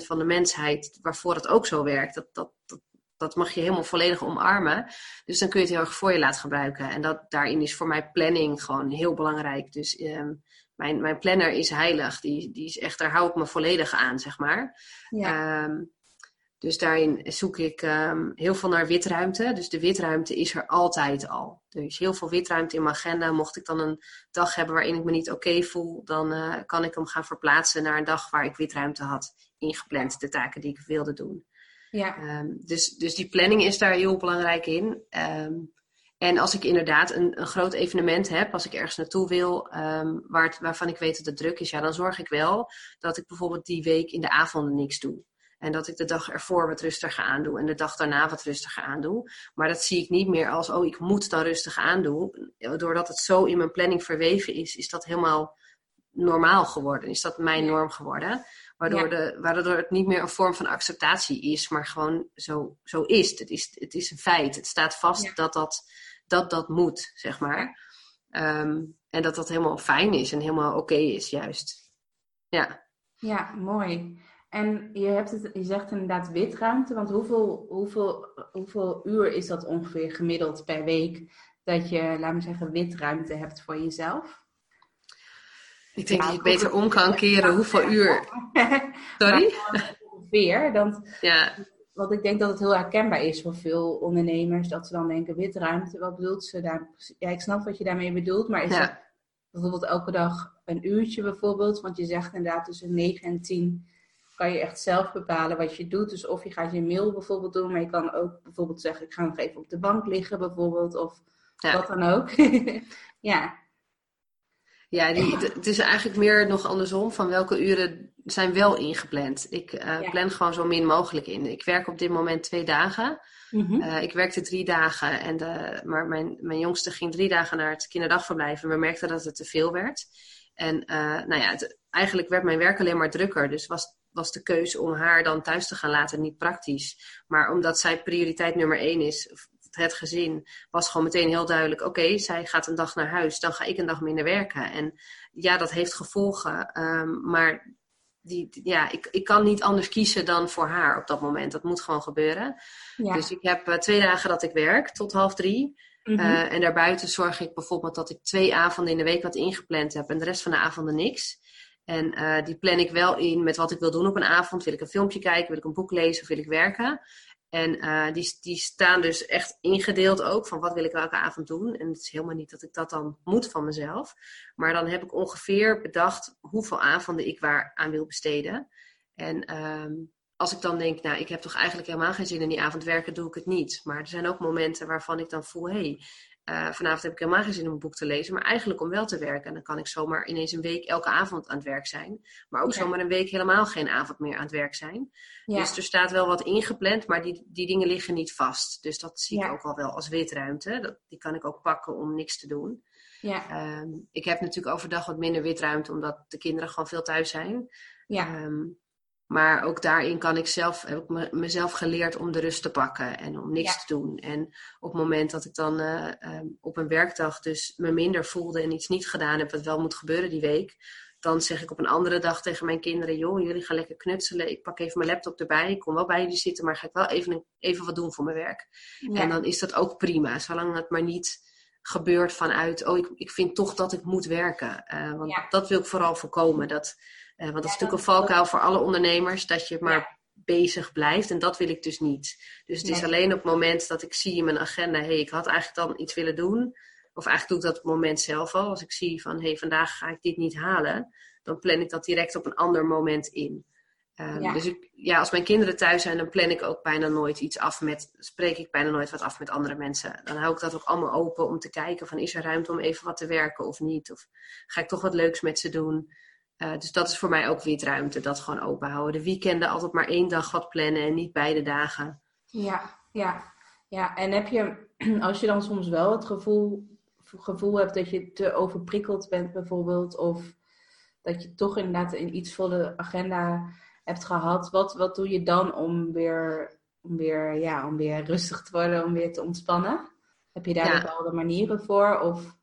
20% van de mensheid waarvoor het ook zo werkt. Dat, dat, dat, dat, mag je helemaal volledig omarmen. Dus dan kun je het heel erg voor je laten gebruiken. En dat, daarin is voor mij planning gewoon heel belangrijk. Dus um, mijn, mijn planner is heilig. Die, die is echt, daar hou ik me volledig aan, zeg maar. Ja. Um, dus daarin zoek ik um, heel veel naar witruimte. Dus de witruimte is er altijd al. Dus heel veel witruimte in mijn agenda. Mocht ik dan een dag hebben waarin ik me niet oké voel, dan uh, kan ik hem gaan verplaatsen naar een dag waar ik witruimte had ingepland. De taken die ik wilde doen. Ja. Um, dus, dus die planning is daar heel belangrijk in. Um, en als ik inderdaad een, een groot evenement heb, als ik ergens naartoe wil, waar het, waarvan ik weet dat het druk is, ja, dan zorg ik wel dat ik bijvoorbeeld die week in de avonden niks doe. En dat ik de dag ervoor wat rustiger aandoe en de dag daarna wat rustiger aandoe. Maar dat zie ik niet meer als, oh, ik moet dan rustig aandoen. Doordat het zo in mijn planning verweven is, is dat helemaal normaal geworden. Is dat mijn norm geworden. Waardoor, de, waardoor het niet meer een vorm van acceptatie is, maar gewoon zo, zo is. Het, is. het is een feit. Het staat vast dat, dat, dat dat moet, zeg maar. Um, en dat dat helemaal fijn is en helemaal oké okay is, juist. Ja. Ja, mooi. En je, hebt het, je zegt inderdaad witruimte, want hoeveel, hoeveel, hoeveel uur is dat ongeveer gemiddeld per week dat je, laten we zeggen, witruimte hebt voor jezelf? Ik denk dat je het beter om kan keren hoeveel uur. Sorry? ongeveer. Dan, ja. Want ik denk dat het heel herkenbaar is voor veel ondernemers, dat ze dan denken, witruimte, wat bedoelt ze daar? Ja, ik snap wat je daarmee bedoelt, maar is ja. bijvoorbeeld elke dag een uurtje bijvoorbeeld? Want je zegt inderdaad tussen 9 en 10 kan je echt zelf bepalen wat je doet. Dus of je gaat je mail bijvoorbeeld doen, maar je kan ook bijvoorbeeld zeggen, ik ga nog even op de bank liggen bijvoorbeeld, of wat dan ook. ja. Ja, die, het is eigenlijk meer nog andersom van welke uren zijn wel ingepland. Ik uh, plan gewoon zo min mogelijk in. Ik werk op dit moment twee dagen. Mm uh, ik werkte drie dagen, en de, maar mijn, mijn jongste ging drie dagen naar het kinderdagverblijf en we merkten dat het te veel werd. En uh, nou ja, het, eigenlijk werd mijn werk alleen maar drukker. Dus was was de keuze om haar dan thuis te gaan laten niet praktisch. Maar omdat zij prioriteit nummer één is, het gezin, was gewoon meteen heel duidelijk: oké, zij gaat een dag naar huis, dan ga ik een dag minder werken. En ja, dat heeft gevolgen. Um, maar die, ja, ik, ik kan niet anders kiezen dan voor haar op dat moment. Dat moet gewoon gebeuren. Ja. Dus ik heb uh, twee dagen dat ik werk tot half drie. Mm -hmm. uh, en daarbuiten zorg ik bijvoorbeeld dat ik twee avonden in de week wat ingepland heb en de rest van de avonden niks. En uh, die plan ik wel in met wat ik wil doen op een avond. Wil ik een filmpje kijken, wil ik een boek lezen of wil ik werken? En uh, die, die staan dus echt ingedeeld ook van wat wil ik welke avond doen. En het is helemaal niet dat ik dat dan moet van mezelf. Maar dan heb ik ongeveer bedacht hoeveel avonden ik waar aan wil besteden. En um, als ik dan denk, nou, ik heb toch eigenlijk helemaal geen zin in die avond werken, doe ik het niet. Maar er zijn ook momenten waarvan ik dan voel, hé, hey, uh, vanavond heb ik helemaal geen zin om een boek te lezen, maar eigenlijk om wel te werken. En dan kan ik zomaar ineens een week elke avond aan het werk zijn. Maar ook zomaar een week helemaal geen avond meer aan het werk zijn. Ja. Dus er staat wel wat ingepland, maar die, die dingen liggen niet vast. Dus dat zie ik ook al wel als witruimte. Dat, die kan ik ook pakken om niks te doen. Ja. Um, ik heb natuurlijk overdag wat minder witruimte, omdat de kinderen gewoon veel thuis zijn. Um, maar ook daarin kan ik zelf, heb ik me, mezelf geleerd om de rust te pakken en om niks te doen. En op het moment dat ik dan uh, um, op een werkdag dus me minder voelde en iets niet gedaan heb wat wel moet gebeuren die week, dan zeg ik op een andere dag tegen mijn kinderen: joh, jullie gaan lekker knutselen. Ik pak even mijn laptop erbij. Ik kom wel bij jullie zitten, maar ga ik wel even, even wat doen voor mijn werk. Ja. En dan is dat ook prima, zolang het maar niet gebeurt vanuit: oh, ik, ik vind toch dat ik moet werken. Uh, want ja. dat wil ik vooral voorkomen. Dat uh, want dat is natuurlijk een valkuil voor alle ondernemers, dat je maar bezig blijft. En dat wil ik dus niet. Dus het is alleen op het moment dat ik zie in mijn agenda, hé, hey, ik had eigenlijk dan iets willen doen. of eigenlijk doe ik dat op het moment zelf al. Als ik zie van, hé, hey, vandaag ga ik dit niet halen, dan plan ik dat direct op een ander moment in. Ehm, dus ik, ja, als mijn kinderen thuis zijn, dan plan ik ook bijna nooit iets af met, spreek ik bijna nooit wat af met andere mensen. Dan hou ik dat ook allemaal open om te kijken van, is er ruimte om even wat te werken of niet? Of ga ik toch wat leuks met ze doen? Uh, dus dat is voor mij ook weer ruimte, dat gewoon open houden. De weekenden altijd maar één dag wat plannen en niet beide dagen. Ja, ja, ja. En heb je, als je dan soms wel het gevoel, gevoel hebt dat je te overprikkeld bent bijvoorbeeld, of dat je toch inderdaad een iets volle agenda hebt gehad, wat, wat doe je dan om weer, om, weer, ja, om weer rustig te worden, om weer te ontspannen? Heb je daar bepaalde manieren voor? Of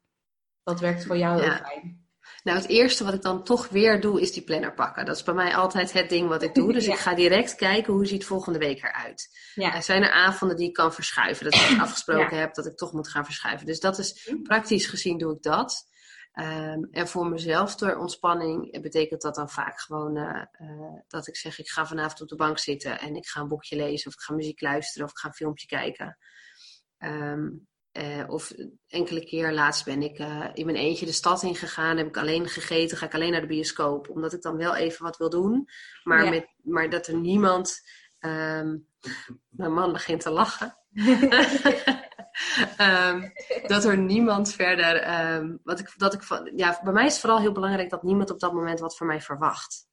wat werkt voor jou heel fijn? Nou, het eerste wat ik dan toch weer doe, is die planner pakken. Dat is bij mij altijd het ding wat ik doe. Dus ik ga direct kijken hoe ziet volgende week eruit. Ja. Er zijn er avonden die ik kan verschuiven. Dat ik afgesproken heb dat ik toch moet gaan verschuiven. Dus dat is hm. praktisch gezien doe ik dat. Um, en voor mezelf ter ontspanning betekent dat dan vaak gewoon uh, uh, dat ik zeg: ik ga vanavond op de bank zitten en ik ga een boekje lezen, of ik ga muziek luisteren, of ik ga een filmpje kijken. Um, uh, of enkele keer laatst ben ik in mijn eentje de stad ingegaan, heb ik alleen gegeten, ga ik alleen naar de bioscoop, omdat ik dan wel even wat wil doen, maar, met, maar dat er niemand. Um, mijn man begint te lachen. um, dat er niemand verder. Um, wat ik, dat ik, ja, bij mij is het vooral heel belangrijk dat niemand op dat moment wat van mij verwacht.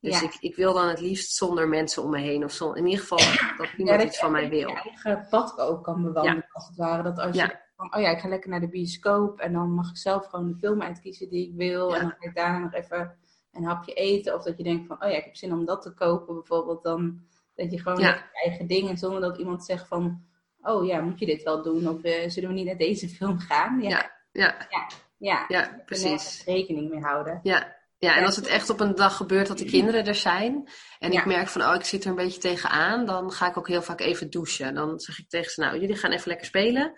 Dus ik, ik wil dan het liefst zonder mensen om me heen. Of zo, in ieder geval dat niemand iets van mij wil. Dat je eigen pad ook kan bewandelen, als het ware. Dat als je van, oh ja, ik ga lekker naar de bioscoop. En dan mag ik zelf gewoon de film uitkiezen die ik wil. En dan ga ik daarna nog even een hapje eten. Of dat je denkt van, oh ja, ik heb zin om dat te kopen bijvoorbeeld. Dan dat je gewoon je eigen dingen, zonder dat iemand zegt van oh ja, moet je dit wel doen? Of uh, zullen we niet naar deze film gaan? Ja, ja, ja. ja, ja. ja precies. rekening mee houden. Ja. Ja, en als het echt op een dag gebeurt dat de kinderen er zijn en ik merk van, oh, ik zit er een beetje tegenaan, dan ga ik ook heel vaak even douchen. Dan zeg ik tegen ze, nou, jullie gaan even lekker spelen.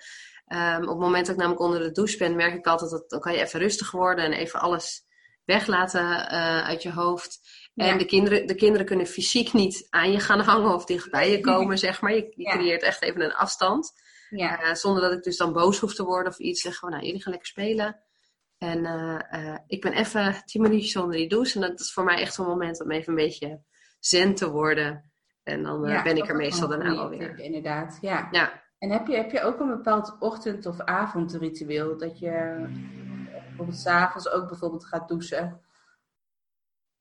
Um, op het moment dat ik namelijk onder de douche ben, merk ik altijd dat dan kan je even rustig worden en even alles weglaten uh, uit je hoofd. En de, kinderen, de kinderen kunnen fysiek niet aan je gaan hangen of dichtbij je komen, zeg maar. Je, je creëert echt even een afstand. Ja. Uh, zonder dat ik dus dan boos hoef te worden of iets. Zeggen we, nou, jullie gaan lekker spelen. En uh, uh, ik ben even tien minuutjes onder die douche. En dat is voor mij echt zo'n moment om even een beetje zen te worden. En dan ben ik er meestal daarna alweer. Inderdaad, ja. ja. En heb je, heb je ook een bepaald ochtend- of avondritueel? Dat je bijvoorbeeld s'avonds ook bijvoorbeeld gaat douchen?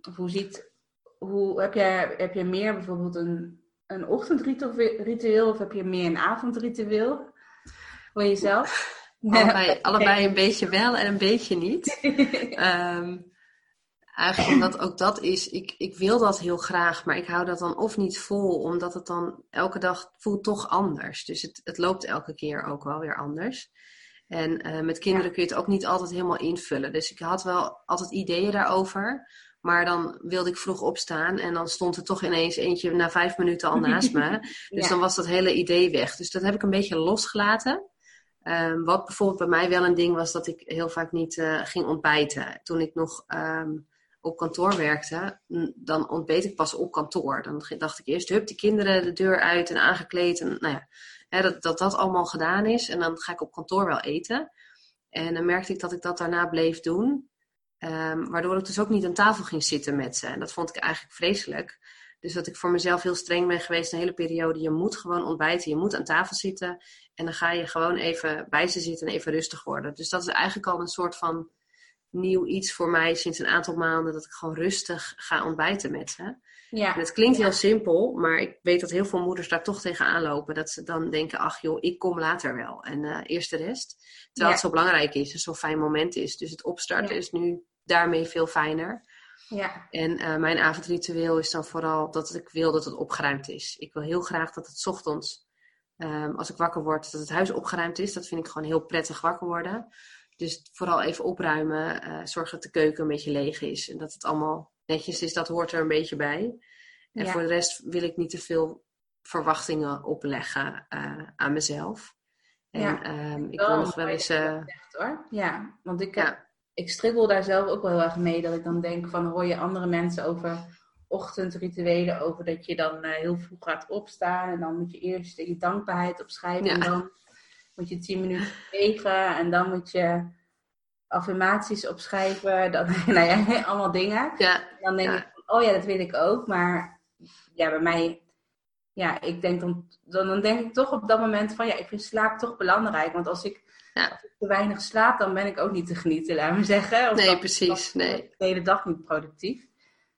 Of hoe ziet, hoe, heb, jij, heb je meer bijvoorbeeld een, een ochtendritueel of heb je meer een avondritueel voor jezelf? Allebei, allebei een beetje wel en een beetje niet. um, eigenlijk omdat ook dat is, ik, ik wil dat heel graag, maar ik hou dat dan of niet vol, omdat het dan elke dag voelt toch anders. Dus het, het loopt elke keer ook wel weer anders. En uh, met kinderen kun je het ook niet altijd helemaal invullen. Dus ik had wel altijd ideeën daarover. Maar dan wilde ik vroeg opstaan en dan stond er toch ineens eentje na vijf minuten al naast me. Dus dan was dat hele idee weg. Dus dat heb ik een beetje losgelaten. Um, wat bijvoorbeeld bij mij wel een ding was dat ik heel vaak niet uh, ging ontbijten. Toen ik nog um, op kantoor werkte, dan ontbeet ik pas op kantoor. Dan dacht ik eerst, hup, de kinderen de deur uit en aangekleed. En nou ja, hè, dat, dat dat allemaal gedaan is. En dan ga ik op kantoor wel eten. En dan merkte ik dat ik dat daarna bleef doen. Um, waardoor ik dus ook niet aan tafel ging zitten met ze. En dat vond ik eigenlijk vreselijk. Dus dat ik voor mezelf heel streng ben geweest een hele periode. Je moet gewoon ontbijten, je moet aan tafel zitten. En dan ga je gewoon even bij ze zitten en even rustig worden. Dus dat is eigenlijk al een soort van nieuw iets voor mij sinds een aantal maanden. Dat ik gewoon rustig ga ontbijten met ze. Ja. En het klinkt heel simpel, maar ik weet dat heel veel moeders daar toch tegenaan lopen. Dat ze dan denken, ach joh, ik kom later wel. En uh, eerst de rest. Terwijl het zo belangrijk is en zo'n fijn moment is. Dus het opstarten is nu daarmee veel fijner. Ja. En uh, mijn avondritueel is dan vooral dat ik wil dat het opgeruimd is. Ik wil heel graag dat het ochtends, um, als ik wakker word, dat het huis opgeruimd is. Dat vind ik gewoon heel prettig wakker worden. Dus vooral even opruimen, uh, zorgen dat de keuken een beetje leeg is. En dat het allemaal netjes is, dat hoort er een beetje bij. En voor de rest wil ik niet te veel verwachtingen opleggen uh, aan mezelf. En ja, um, ik wil nog wel eens. Uh, hoor. Ja, want ik, ja ik stribbel daar zelf ook wel heel erg mee. Dat ik dan denk van hoor je andere mensen over ochtendrituelen. Over dat je dan uh, heel vroeg gaat opstaan. En dan moet je eerst je dankbaarheid opschrijven. En dan moet je tien minuten bewegen en dan moet je affirmaties opschrijven. Dan, nou ja, allemaal dingen. Ja. Dan denk Ja. ik, van, oh ja, dat wil ik ook. Maar ja, bij mij, ja, ik denk dan, dan, dan denk ik toch op dat moment van, ja, ik vind slaap toch belangrijk. Want als ik, Ja. als ik te weinig slaap, dan ben ik ook niet te genieten, laat me zeggen. Of Nee, dan- precies. dan Nee. de hele dag niet productief.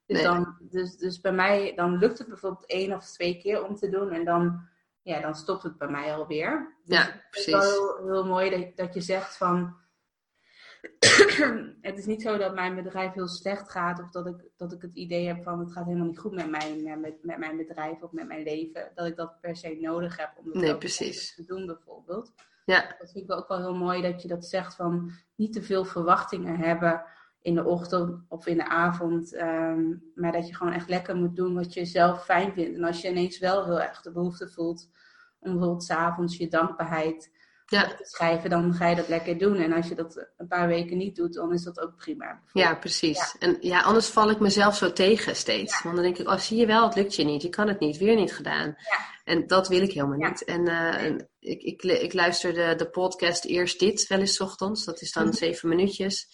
Dus, Nee. dan, dus, dus bij mij, dan lukt het bijvoorbeeld één of twee keer om te doen. En dan, ja, dan stopt het bij mij alweer. Dus Ja, het is precies. wel heel, heel mooi dat, dat je zegt van... het is niet zo dat mijn bedrijf heel slecht gaat. Of dat ik, dat ik het idee heb van het gaat helemaal niet goed met mijn, eh, met, met mijn bedrijf of met mijn leven. Dat ik dat per se nodig heb om het Nee, precies. te doen bijvoorbeeld. Ja, Dat vind ik ook wel heel mooi dat je dat zegt van niet te veel verwachtingen hebben in de ochtend of in de avond. ehm, maar dat je gewoon echt lekker moet doen wat je zelf fijn vindt. En als je ineens wel heel erg de behoefte voelt om bijvoorbeeld s'avonds je dankbaarheid ja. te schrijven, dan ga je dat lekker doen. En als je dat een paar weken niet doet, dan is dat ook prima. Ja, precies. En ja, anders val ik mezelf zo tegen steeds. Want dan denk ik, oh, zie je wel, het lukt je niet. Je kan het niet, weer niet gedaan. En dat wil ik helemaal niet. En eh, en ik, ik, ik luister de, de podcast Eerst Dit wel eens ochtends. Dat is dan Mhm. zeven minuutjes.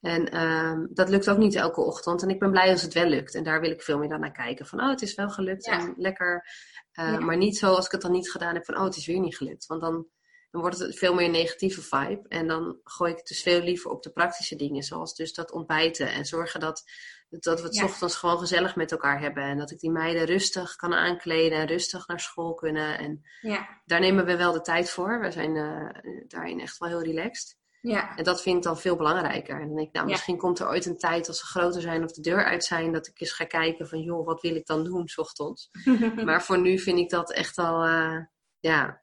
En ehm, dat lukt ook niet elke ochtend. En ik ben blij als het wel lukt. En daar wil ik veel meer dan naar kijken. Van, oh, het is wel gelukt en lekker. Eh. Maar niet zo als ik het dan niet gedaan heb van, oh, het is weer niet gelukt. Want dan, dan wordt het veel meer een negatieve vibe. En dan gooi ik het dus veel liever op de praktische dingen. Zoals dus dat ontbijten. En zorgen dat, dat we het Ja. ochtends gewoon gezellig met elkaar hebben. En dat ik die meiden rustig kan aankleden. En rustig naar school kunnen. En Ja, daar nemen we wel de tijd voor. We zijn eh, daarin echt wel heel relaxed. ja, En dat vind ik dan veel belangrijker. En dan denk ik, nou, Ja. misschien komt er ooit een tijd als ze groter zijn of de deur uit zijn, dat ik eens ga kijken van, joh, wat wil ik dan doen, s ochtends. Maar voor nu vind ik dat echt al, eh, ja,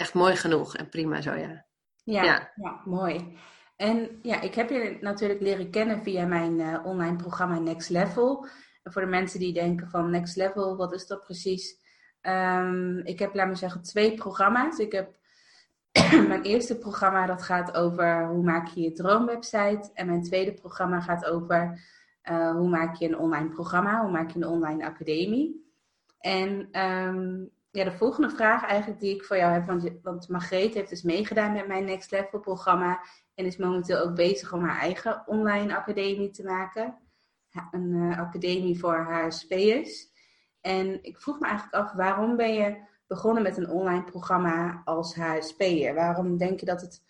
echt mooi genoeg en prima zo, ja. Ja, Ja. ja. mooi. En ja, ik heb je natuurlijk leren kennen via mijn eh, online programma Next Level. En voor de mensen die denken van Next Level, wat is dat precies? Ehm, ik heb, laat me zeggen, twee programma's. Ik heb mijn eerste programma dat gaat over hoe maak je je droomwebsite. En mijn tweede programma gaat over eh, hoe maak je een online programma, hoe maak je een online academie. En ehm, ja, de volgende vraag eigenlijk die ik voor jou heb, want, want Margreet heeft dus meegedaan met mijn Next Level programma en is momenteel ook bezig om haar eigen online academie te maken. Een eh, academie voor HSP'ers. En ik vroeg me eigenlijk af, waarom ben je begonnen met een online programma als HSP'er? Waarom denk je dat het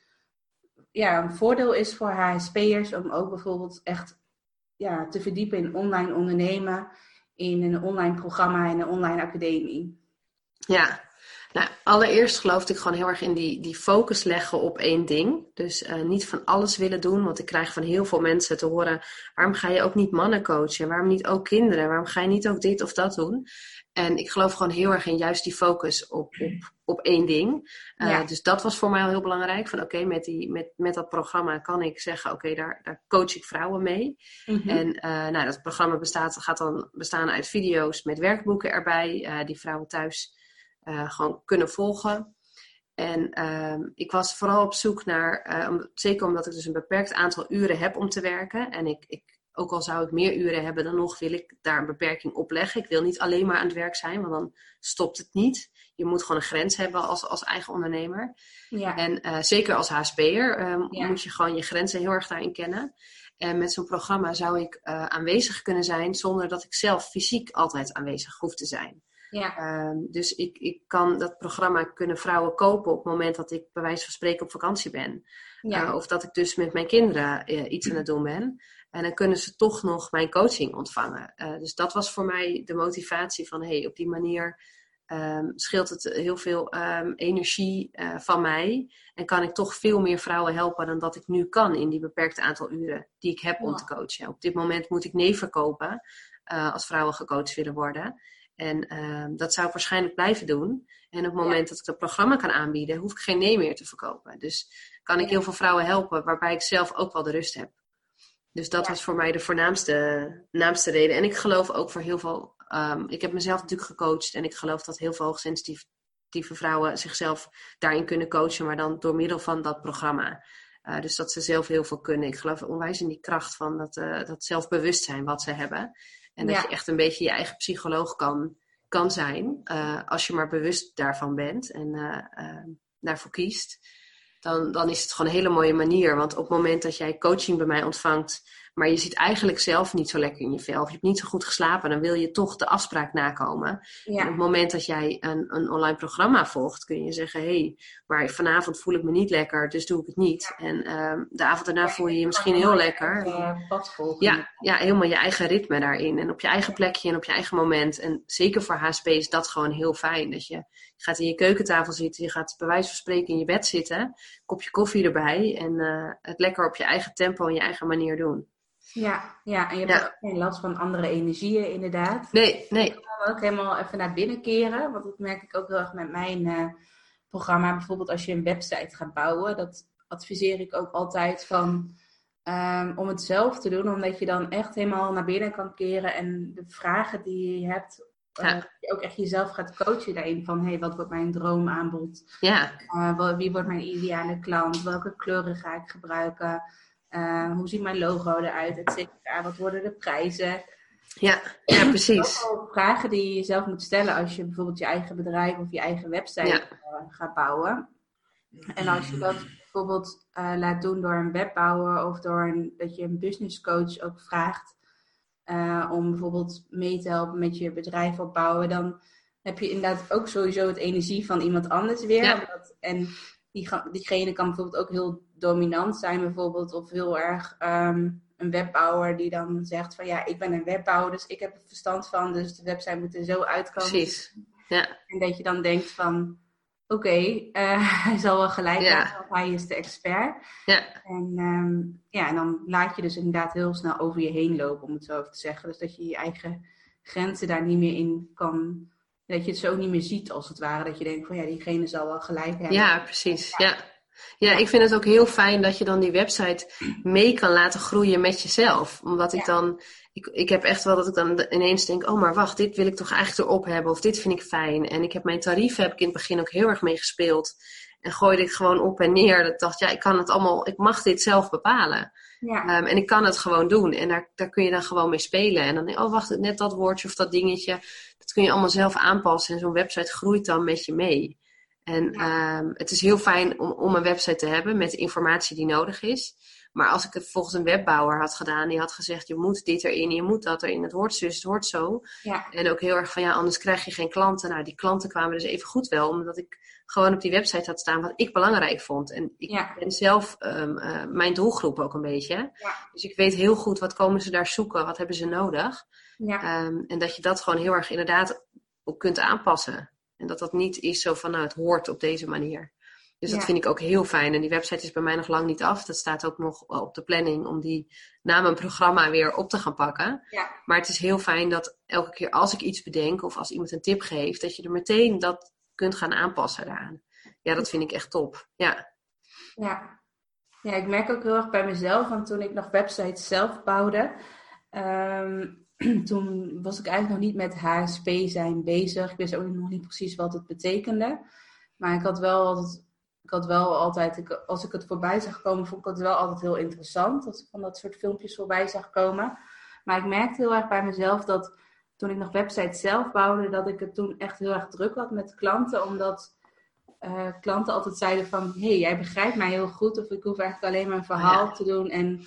ja, een voordeel is voor HSP'ers om ook bijvoorbeeld echt ja, te verdiepen in online ondernemen, in een online programma en een online academie? Ja, nou, allereerst geloofde ik gewoon heel erg in die, die focus leggen op één ding. Dus eh, niet van alles willen doen, want ik krijg van heel veel mensen te horen: waarom ga je ook niet mannen coachen? Waarom niet ook kinderen? Waarom ga je niet ook dit of dat doen? En ik geloof gewoon heel erg in juist die focus op, op, op één ding. Eh, Ja. Dus dat was voor mij al heel belangrijk. Van oké, met met, met, met dat programma kan ik zeggen: oké, daar, daar coach ik vrouwen mee. Mhm. En eh, nou, dat programma bestaat, gaat dan bestaan uit video's met werkboeken erbij, die vrouwen thuis eh, gewoon kunnen volgen. En ehm, ik was vooral op zoek naar, eh, zeker omdat ik dus een beperkt aantal uren heb om te werken. En ik, ik, ook al zou ik meer uren hebben dan nog, wil ik daar een beperking op leggen. Ik wil niet alleen maar aan het werk zijn, want dan stopt het niet. Je moet gewoon een grens hebben als, als eigen ondernemer. ja. En eh, zeker als HSP'er ehm, Ja. moet je gewoon je grenzen heel erg daarin kennen. En met zo'n programma zou ik aanwezig kunnen zijn zonder dat ik zelf fysiek altijd aanwezig hoef te zijn. Ja. Ehm, dus ik, ik kan dat programma kunnen vrouwen kopen op het moment dat ik bij wijze van spreken op vakantie ben. ja. Eh, of dat ik dus met mijn kinderen eh, iets aan het doen ben. En dan kunnen ze toch nog mijn coaching ontvangen. Eh, dus dat was voor mij de motivatie van hey, op die manier ehm, scheelt het heel veel ehm, energie van mij. En kan ik toch veel meer vrouwen helpen dan dat ik nu kan in die beperkte aantal uren die ik heb om te coachen. Op dit moment moet ik nee verkopen als vrouwen gecoacht willen worden. En ehm, dat zou ik waarschijnlijk blijven doen. En op het moment dat ik dat programma kan aanbieden, hoef ik geen nee meer te verkopen. Dus kan ik heel veel vrouwen helpen, waarbij ik zelf ook wel de rust heb. Dus dat Ja. was voor mij de voornaamste naamste reden. En ik geloof ook voor heel veel. ehm, ik heb mezelf natuurlijk gecoacht en ik geloof dat heel veel hoogsensitieve vrouwen zichzelf daarin kunnen coachen, maar dan door middel van dat programma. Eh, dus dat ze zelf heel veel kunnen. Ik geloof onwijs in die kracht van dat, eh, dat zelfbewustzijn wat ze hebben. En dat Ja. je echt een beetje je eigen psycholoog kan, kan zijn, eh, als je maar bewust daarvan bent. En eh, eh, daarvoor kiest, dan, dan is het gewoon een hele mooie manier. Want op het moment dat jij coaching bij mij ontvangt, maar je zit eigenlijk zelf niet zo lekker in je vel, of je hebt niet zo goed geslapen, dan wil je toch de afspraak nakomen. En op het moment dat jij een, een online programma volgt, kun je zeggen: hé, hey, maar vanavond voel ik me niet lekker, dus doe ik het niet. En ehm, de avond daarna voel je je misschien heel lekker. Ja, ja, helemaal je eigen ritme daarin. En op je eigen plekje en op je eigen moment. En zeker voor HSP is dat gewoon heel fijn. Dat je, je gaat in je keukentafel zitten, je gaat bij wijze van spreken in je bed zitten, kopje koffie erbij en uh, het lekker op je eigen tempo en je eigen manier doen. Ja, ja, en je hebt ook geen last van andere energieën, inderdaad. Nee, nee. Je kan ook helemaal even naar binnen keren. Want dat merk ik ook heel erg met mijn uh, programma. Bijvoorbeeld als je een website gaat bouwen, dat adviseer ik ook altijd van. Um, om het zelf te doen, omdat je dan echt helemaal naar binnen kan keren en de vragen die je hebt, uh, je ook echt jezelf gaat coachen daarin. Van hey, wat wordt mijn droomaanbod? Ja. Uh, wie wordt mijn ideale klant? Welke kleuren ga ik gebruiken? Uh, hoe ziet mijn logo eruit, et cetera? Wat worden de prijzen? Ja, ja precies. vragen die je zelf moet stellen als je bijvoorbeeld je eigen bedrijf of je eigen website ja. uh, gaat bouwen. En als je dat bijvoorbeeld uh, laat doen door een webbouwer of door een, dat je een business coach ook vraagt om bijvoorbeeld mee te helpen met je bedrijf opbouwen, dan heb je inderdaad ook sowieso het energie van iemand anders weer. Ja. Omdat, en die, diegene kan bijvoorbeeld ook heel dominant zijn, bijvoorbeeld, of heel erg um, een webbouwer die dan zegt van ja, ik ben een webbouwer, dus ik heb er verstand van, dus de website moet er zo uitkomen. Precies. Ja. En dat je dan denkt van oké, okay, uh, hij zal wel gelijk Ja. hebben, want hij is de expert. Ja. En, um, ja, en dan laat je dus inderdaad heel snel over je heen lopen, om het zo even te zeggen. Dus dat je je eigen grenzen daar niet meer in kan dat je het zo niet meer ziet als het ware. Dat je denkt van ja, diegene zal wel gelijk hebben. Ja, precies. Ja. Ja, ik vind het ook heel fijn dat je dan die website mee kan laten groeien met jezelf. Omdat ik Ja. dan, ik, ik heb echt wel dat ik dan ineens denk, oh maar wacht, dit wil ik toch eigenlijk erop hebben. Of dit vind ik fijn. En ik heb mijn tarief heb ik in het begin ook heel erg mee gespeeld. En gooide ik gewoon op en neer. Dat ik dacht, ja, ik kan het allemaal, ik mag dit zelf bepalen. Ja, Um, en ik kan het gewoon doen. En daar, daar kun je dan gewoon mee spelen. En dan denk je, oh wacht, net dat woordje of dat dingetje. Dat kun je allemaal zelf aanpassen. En zo'n website groeit dan met je mee. En Ja. um, het is heel fijn om, om een website te hebben met de informatie die nodig is. Maar als ik het volgens een webbouwer had gedaan, die had gezegd: je moet dit erin, je moet dat erin, het hoort zus, het hoort zo. ja, En ook heel erg van ja, anders krijg je geen klanten. Nou, die klanten kwamen dus even goed wel, omdat ik gewoon op die website had staan wat ik belangrijk vond. En ik Ja. ben zelf um, uh, mijn doelgroep ook een beetje. Ja. Dus ik weet heel goed wat komen ze daar zoeken, wat hebben ze nodig. ja, Um, en dat je dat gewoon heel erg inderdaad ook kunt aanpassen. En dat dat niet is zo van nou, het hoort op deze manier. Dus dat vind ik ook heel fijn. En die website is bij mij nog lang niet af. Dat staat ook nog op de planning om die na mijn programma weer op te gaan pakken. Ja. Maar het is heel fijn dat elke keer als ik iets bedenk of als iemand een tip geeft, dat je er meteen dat kunt gaan aanpassen daaraan. Ja, dat vind ik echt top. Ja, ja. Ja, ik merk ook heel erg bij mezelf, want toen ik nog websites zelf bouwde, ehm, toen was ik eigenlijk nog niet met HSP zijn bezig. Ik wist ook nog niet precies wat het betekende. Maar ik had wel altijd, ik had wel altijd ik, als ik het voorbij zag komen, vond ik het wel altijd heel interessant. Als ik van dat soort filmpjes voorbij zag komen. Maar ik merkte heel erg bij mezelf dat toen ik nog websites zelf bouwde, dat ik het toen echt heel erg druk had met klanten. Omdat uh, klanten altijd zeiden van, hé, hey, jij begrijpt mij heel goed. Of ik hoef eigenlijk alleen maar een verhaal Ja. te doen en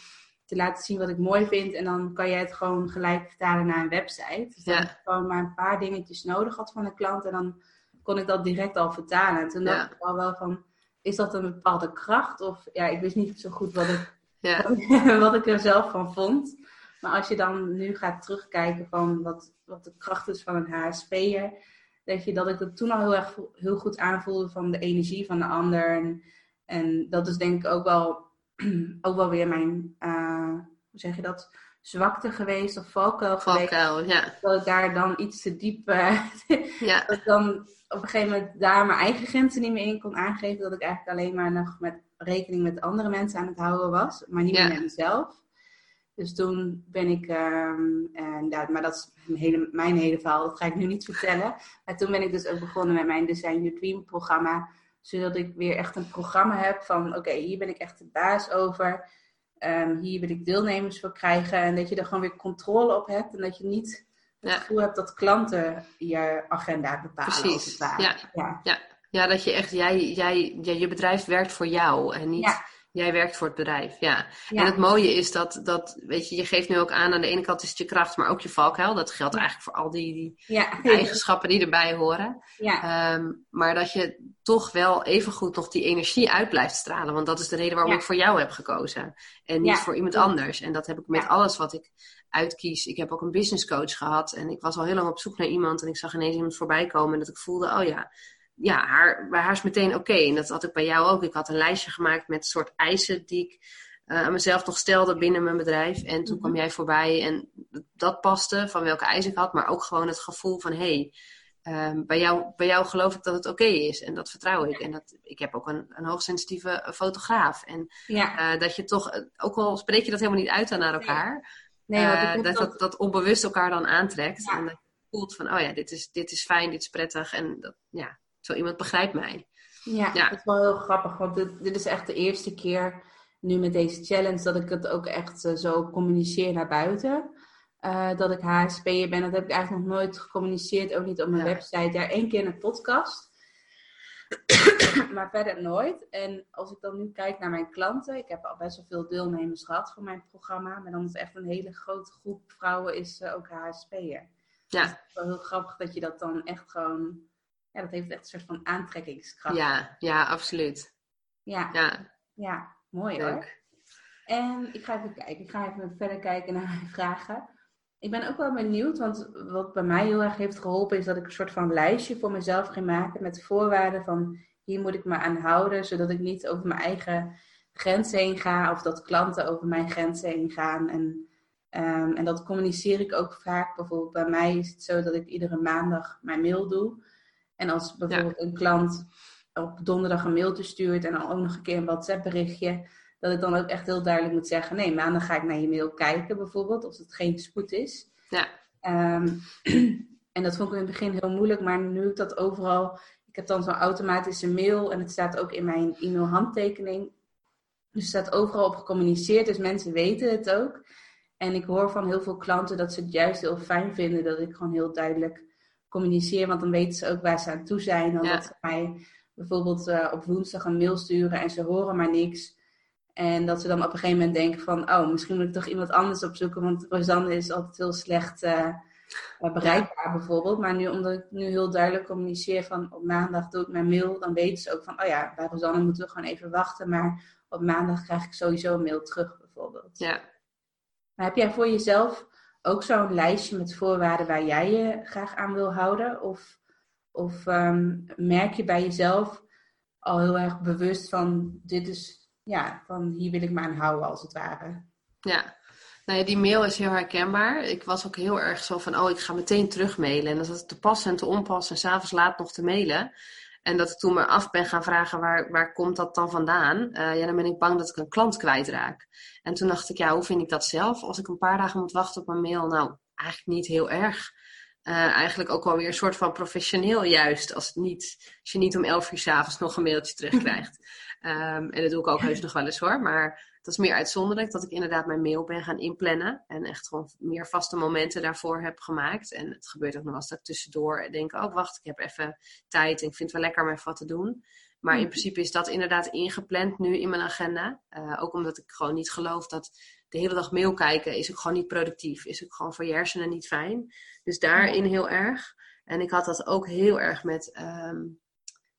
te laten zien wat ik mooi vind. En dan kan jij het gewoon gelijk vertalen naar een website. Dus dat Ja. ik gewoon maar een paar dingetjes nodig had van de klant. En dan kon ik dat direct al vertalen. En toen dacht ik al wel van, is dat een bepaalde kracht? Of ja, ik wist niet zo goed wat ik, wat ik er zelf van vond. Maar als je dan nu gaat terugkijken van wat, wat de kracht is van een HSP'er, denk je dat ik het toen al heel erg heel goed aanvoelde van de energie van de ander. En, en dat is denk ik ook wel, ook wel weer mijn, uh, hoe zeg je dat, zwakte geweest of valkuil geweest. valkuil, ja. Dat ik daar dan iets te diep, uh, Ja, dat ik dan op een gegeven moment daar mijn eigen grenzen niet meer in kon aangeven. Dat ik eigenlijk alleen maar nog met rekening met andere mensen aan het houden was, maar niet Ja. meer met mezelf. Dus toen ben ik, ehm, en ja, maar dat is mijn hele, mijn hele verhaal, dat ga ik nu niet vertellen. Maar toen ben ik dus ook begonnen met mijn Design Your Dream programma. Zodat ik weer echt een programma heb van, oké, hier ben ik echt de baas over. Ehm, hier wil ik deelnemers voor krijgen. En dat je er gewoon weer controle op hebt. En dat je niet het Ja. gevoel hebt dat klanten je agenda bepalen. als het precies. ware. Ja, ja. ja. Ja, dat je echt, jij, jij, ja, je bedrijf werkt voor jou en niet jij werkt voor het bedrijf. Ja. En het mooie is dat, dat, weet je, je geeft nu ook aan, aan de ene kant is het je kracht, maar ook je valkuil. Dat geldt eigenlijk voor al die, die eigenschappen die erbij horen. Ja. Um, maar dat je toch wel evengoed nog die energie uit blijft stralen. Want dat is de reden waarom ik voor jou heb gekozen. En niet voor iemand anders. En dat heb ik met alles wat ik uitkies. Ik heb ook een business coach gehad. En ik was al heel lang op zoek naar iemand. En ik zag ineens iemand voorbij komen. En dat ik voelde, oh ja, ja, haar, bij haar is meteen oké. En dat had ik bij jou ook. Ik had een lijstje gemaakt met soort eisen die ik uh, aan mezelf nog stelde binnen mijn bedrijf. En toen kwam mhm. jij voorbij en dat paste van welke eisen ik had. Maar ook gewoon het gevoel van, hé, hey, um, bij, jou, bij jou geloof ik dat het oké is. En dat vertrouw ik. En dat, ik heb ook een, een hoogsensitieve fotograaf. En ja. uh, dat je toch, ook al spreek je dat helemaal niet uit aan naar elkaar... Nee, uh, dat, dat, dat onbewust elkaar dan aantrekt. En dat je voelt van, oh ja, dit is, dit is fijn, dit is prettig. En dat, ja, zo iemand begrijpt mij. Ja, ja. dat is wel heel grappig. Want dit, dit, is echt de eerste keer nu met deze challenge dat ik het ook echt uh, zo communiceer naar buiten. Uh, dat ik HSP'er ben. Dat heb ik eigenlijk nog nooit gecommuniceerd. Ook niet op mijn website. Ja, één keer in een podcast. maar verder nooit. En als ik dan nu kijk naar mijn klanten. Ik heb al best wel veel deelnemers gehad voor mijn programma. Maar dan is echt een hele grote groep vrouwen is uh, ook HSP'er. Ja. Dus het is wel heel grappig dat je dat dan echt gewoon ja, dat heeft echt een soort van aantrekkingskracht. Ja, ja, absoluut. Ja, ja. ja mooi Leuk. hoor. En ik ga even kijken, ik ga even verder kijken naar mijn vragen. Ik ben ook wel benieuwd, want wat bij mij heel erg heeft geholpen is dat ik een soort van lijstje voor mezelf ging maken met voorwaarden van hier moet ik me aan houden, zodat ik niet over mijn eigen grenzen heen ga of dat klanten over mijn grenzen heen gaan. En, um, en dat communiceer ik ook vaak. Bijvoorbeeld bij mij is het zo dat ik iedere maandag mijn mail doe. En als bijvoorbeeld een klant op donderdag een mailtje stuurt en dan ook nog een keer een WhatsApp berichtje, dat ik dan ook echt heel duidelijk moet zeggen, nee, maandag ga ik naar je mail kijken bijvoorbeeld, als het geen spoed is. Ja. Um, en dat vond ik in het begin heel moeilijk, maar nu ik dat overal, ik heb dan zo'n automatische mail en het staat ook in mijn e-mail handtekening. Dus het staat overal op gecommuniceerd, dus mensen weten het ook. En ik hoor van heel veel klanten dat ze het juist heel fijn vinden dat ik gewoon heel duidelijk communiceer, want dan weten ze ook waar ze aan toe zijn. Dan dat ze mij bijvoorbeeld uh, op woensdag een mail sturen en ze horen maar niks. En dat ze dan op een gegeven moment denken van, oh, misschien moet ik toch iemand anders opzoeken, want Rosanne is altijd heel slecht uh, bereikbaar bijvoorbeeld. Maar nu, omdat ik nu heel duidelijk communiceer van op maandag doe ik mijn mail, dan weten ze ook van, oh ja, bij Rosanne moeten we gewoon even wachten, maar op maandag krijg ik sowieso een mail terug bijvoorbeeld. Ja. Maar heb jij voor jezelf ook zo'n lijstje met voorwaarden waar jij je graag aan wil houden? Of, of ehm, merk je bij jezelf al heel erg bewust van dit is, ja, van hier wil ik me aan houden als het ware? Ja, nou ja, die mail is heel herkenbaar. Ik was ook heel erg zo van, oh, ik ga meteen terugmailen. En dan zat het te pas en te onpas en s'avonds laat nog te mailen. En dat ik toen me af ben gaan vragen, waar, waar komt dat dan vandaan? Uh, ja, dan ben ik bang dat ik een klant kwijtraak. En toen dacht ik, ja, hoe vind ik dat zelf? Als ik een paar dagen moet wachten op een mail, nou, eigenlijk niet heel erg. Uh, eigenlijk ook wel weer een soort van professioneel juist. Als, het niet, als je niet om elf uur s'avonds nog een mailtje terugkrijgt. um, en dat doe ik ook heus nog wel eens hoor. Maar dat is meer uitzonderlijk dat ik inderdaad mijn mail ben gaan inplannen. En echt gewoon meer vaste momenten daarvoor heb gemaakt. En het gebeurt ook nog wel eens dat ik tussendoor denk, oh wacht, ik heb even tijd en ik vind het wel lekker om even wat te doen. Maar in mm. principe is dat inderdaad ingepland nu in mijn agenda. Uh, ook omdat ik gewoon niet geloof dat de hele dag mail kijken is ook gewoon niet productief. Is ook gewoon voor je hersenen niet fijn. Dus daarin heel erg. En ik had dat ook heel erg met um,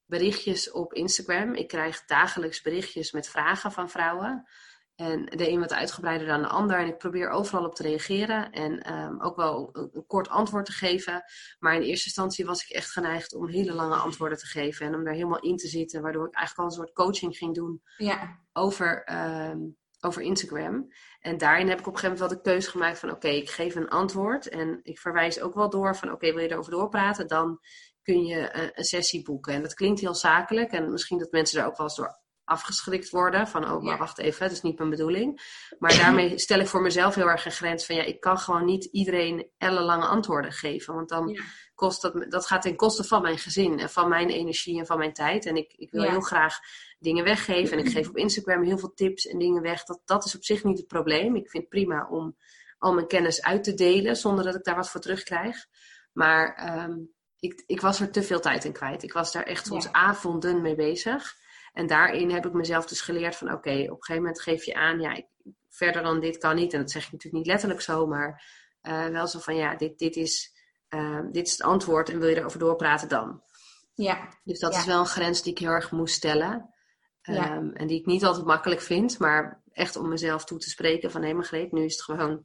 berichtjes op Instagram. Ik krijg dagelijks berichtjes met vragen van vrouwen. En de een wat uitgebreider dan de ander. En ik probeer overal op te reageren. En um, ook wel een, een, kort antwoord te geven. Maar in eerste instantie was ik echt geneigd om hele lange antwoorden te geven. En om daar helemaal in te zitten. Waardoor ik eigenlijk al een soort coaching ging doen ja. over, um, over Instagram. En daarin heb ik op een gegeven moment wel de keuze gemaakt van... Oké, ik geef een antwoord. En ik verwijs ook wel door van... Oké, wil je erover doorpraten? Dan kun je een, een sessie boeken. En dat klinkt heel zakelijk. En misschien dat mensen daar ook wel eens door afgeschrikt worden. Van, oh, maar wacht even, dat is niet mijn bedoeling. Maar daarmee stel ik voor mezelf heel erg een grens van, ja, ik kan gewoon niet iedereen ellenlange antwoorden geven. Want dan kost dat, dat gaat ten koste van mijn gezin en van mijn energie en van mijn tijd. En ik, ik wil heel graag dingen weggeven. En ik geef op Instagram heel veel tips en dingen weg. Dat, dat is op zich niet het probleem. Ik vind het prima om al mijn kennis uit te delen zonder dat ik daar wat voor terugkrijg. Maar um, ik, ik was er te veel tijd in kwijt. Ik was daar echt soms avonden mee bezig. En daarin heb ik mezelf dus geleerd van oké, op een gegeven moment geef je aan, ja, ik, verder dan dit kan niet. En dat zeg ik natuurlijk niet letterlijk zo, maar uh, wel zo van ja, dit, dit, is, uh, dit is het antwoord en wil je erover doorpraten dan. Ja. Dus dat is wel een grens die ik heel erg moest stellen. Um, en die ik niet altijd makkelijk vind, maar echt om mezelf toe te spreken van hé hey, Margreet, nu is het gewoon,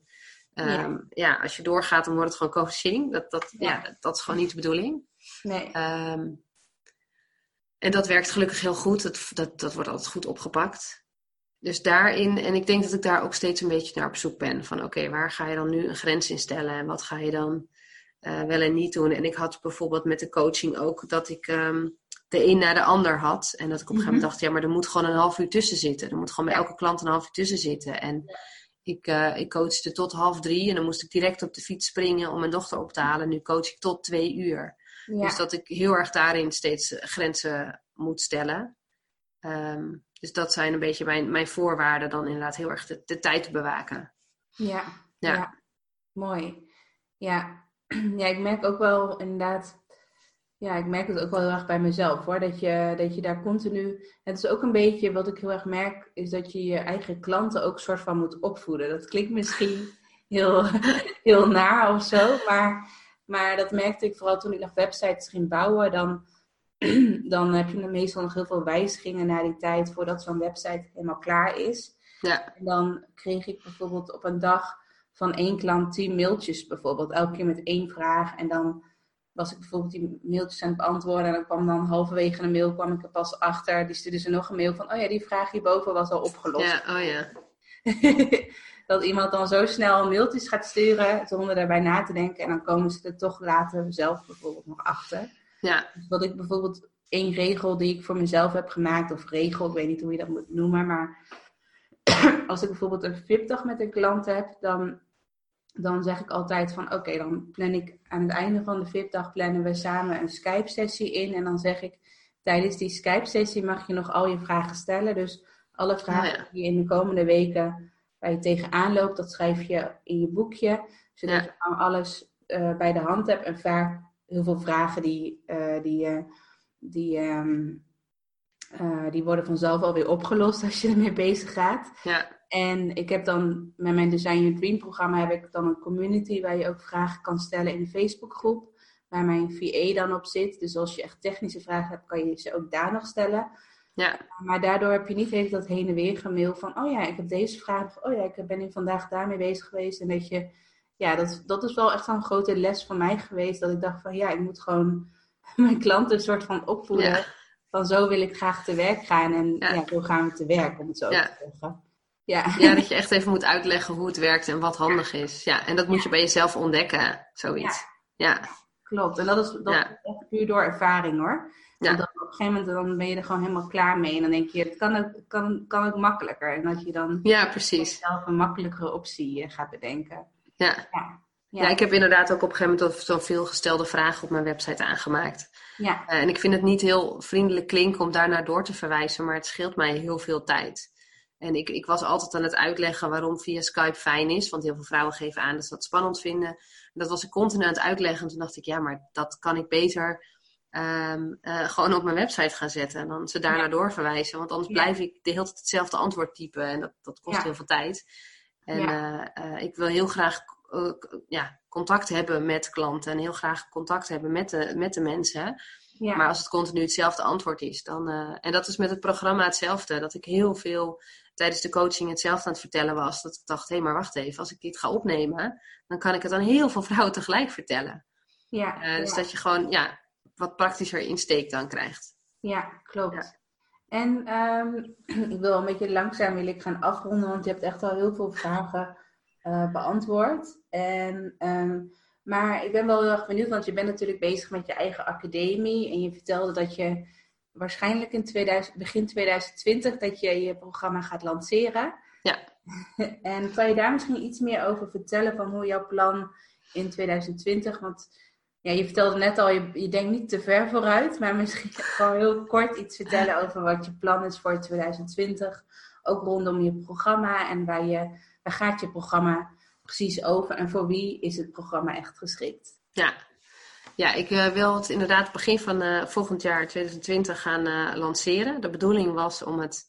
um, ja. als je doorgaat dan wordt het gewoon coaching. Dat, dat, ja. dat, dat, is gewoon niet de bedoeling. Nee. Um, en dat werkt gelukkig heel goed. Dat, dat, dat wordt altijd goed opgepakt. Dus daarin, en ik denk dat ik daar ook steeds een beetje naar op zoek ben. Van oké, waar ga je dan nu een grens in stellen? En wat ga je dan uh, wel en niet doen? En ik had bijvoorbeeld met de coaching ook dat ik um, de een naar de ander had. En dat ik op een gegeven moment mhm. dacht, ja, maar er moet gewoon een half uur tussen zitten. Er moet gewoon bij elke klant een half uur tussen zitten. En ik, uh, ik coachte tot half drie en dan moest ik direct op de fiets springen om mijn dochter op te halen. Nu coach ik tot twee uur. Dus dat ik heel erg daarin steeds grenzen moet stellen. Um, dus dat zijn een beetje mijn, mijn voorwaarden dan inderdaad heel erg de, de tijd te bewaken. Ja, ja, ja. mooi. Ja. ja, ik merk ook wel inderdaad ja, ik merk het ook wel heel erg bij mezelf hoor. Dat je, dat je daar continu. Het is ook een beetje wat ik heel erg merk, is dat je je eigen klanten ook soort van moet opvoeden. Dat klinkt misschien heel, heel naar of zo. Maar, maar dat merkte ik vooral toen ik nog websites ging bouwen. Dan, dan heb je meestal nog heel veel wijzigingen na die tijd voordat zo'n website helemaal klaar is. Ja. En dan kreeg ik bijvoorbeeld op een dag van één klant tien mailtjes bijvoorbeeld. Elke keer met één vraag. En dan was ik bijvoorbeeld die mailtjes aan het beantwoorden. En dan kwam dan halverwege een mail kwam ik er pas achter. Die stuurde ze nog een mail van, oh ja, die vraag hierboven was al opgelost. Ja, oh ja. dat iemand dan zo snel mailtjes gaat sturen zonder daarbij na te denken. En dan komen ze er toch later zelf bijvoorbeeld nog achter. Ja. Dus wat ik bijvoorbeeld één regel die ik voor mezelf heb gemaakt, of regel, ik weet niet hoe je dat moet noemen, maar als ik bijvoorbeeld een VIP-dag met een klant heb, dan dan zeg ik altijd van oké, dan plan ik aan het einde van de VIP-dag plannen we samen een Skype-sessie in. En dan zeg ik tijdens die Skype-sessie mag je nog al je vragen stellen. Dus alle vragen die je in de komende weken waar je tegenaan loopt, dat schrijf je in je boekje. Zodat je alles uh, bij de hand hebt. En vaak heel veel vragen die, uh, die, uh, die, um, die worden vanzelf alweer opgelost als je ermee bezig gaat. Ja. En ik heb dan met mijn Design Your Dream programma heb ik dan een community waar je ook vragen kan stellen in de Facebookgroep. Waar mijn VA dan op zit. Dus als je echt technische vragen hebt, kan je ze ook daar nog stellen. Ja. Maar daardoor heb je niet even dat heen en weer gemail van, oh ja, ik heb deze vraag. oh ja, ik ben hier vandaag daarmee bezig geweest. En dat je, ja, dat, dat is wel echt een grote les van mij geweest. Dat ik dacht van, ja, ik moet gewoon mijn klanten een soort van opvoeden. Van zo wil ik graag te werk gaan. En ja, ja zo gaan we te werk, om het zo te zeggen. Ja. ja, dat je echt even moet uitleggen hoe het werkt en wat handig is. Ja, en dat moet je bij jezelf ontdekken, zoiets. Ja. Klopt, en dat is, dat is echt puur door ervaring hoor. Ja. Dan op een gegeven moment dan ben je er gewoon helemaal klaar mee. En dan denk je, het kan ook, kan, kan ook makkelijker. En dat je dan ja, precies. zelf een makkelijkere optie eh, gaat bedenken. Ja. ja. Ja. ik heb inderdaad ook op een gegeven moment zo'n veelgestelde vragen op mijn website aangemaakt. Ja. Uh, en ik vind het niet heel vriendelijk klinken om daarnaar door te verwijzen, maar het scheelt mij heel veel tijd. En ik, ik was altijd aan het uitleggen waarom via Skype fijn is. Want heel veel vrouwen geven aan dat ze dat spannend vinden. En dat was ik continu aan het uitleggen. En toen dacht ik, ja, maar dat kan ik beter um, uh, gewoon op mijn website gaan zetten. En dan ze daarna ja. doorverwijzen. Want anders blijf ik de hele tijd hetzelfde antwoord typen. En dat, dat kost heel veel tijd. En uh, uh, ik wil heel graag ja, contact hebben met klanten. En heel graag contact hebben met de, met de mensen. Ja. Maar als het continu hetzelfde antwoord is, dan. Uh, en dat is met het programma hetzelfde. Dat ik heel veel tijdens de coaching hetzelfde aan het vertellen was. Dat ik dacht, hé, hey, maar wacht even, als ik dit ga opnemen, dan kan ik het aan heel veel vrouwen tegelijk vertellen. Ja, uh, dus dat je gewoon ja, wat praktischer insteek dan krijgt. Ja, klopt. Ja. En um, ik wil een beetje langzaam wil ik gaan afronden, want je hebt echt al heel veel vragen uh, beantwoord. En, um, maar ik ben wel heel erg benieuwd, want je bent natuurlijk bezig met je eigen academie. En je vertelde dat je waarschijnlijk in 2000, begin 2020 dat je je programma gaat lanceren. Ja. En kan je daar misschien iets meer over vertellen van hoe jouw plan in 2020, want ja, je vertelde net al, je, je denkt niet te ver vooruit, maar misschien gewoon heel kort iets vertellen over wat je plan is voor 2020. Ook rondom je programma en waar, je, waar gaat je programma precies over en voor wie is het programma echt geschikt? Ja, Ja, ik uh, wil het inderdaad begin van uh, volgend jaar 2020 gaan uh, lanceren. De bedoeling was om het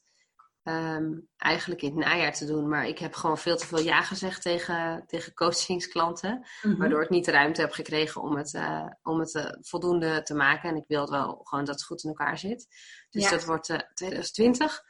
um, eigenlijk in het najaar te doen. Maar ik heb gewoon veel te veel ja gezegd tegen, tegen coachingsklanten. Mm Waardoor ik niet de ruimte heb gekregen om het, om het voldoende te maken. En ik wil het wel gewoon dat het goed in elkaar zit. Dus ja. dat wordt 2020.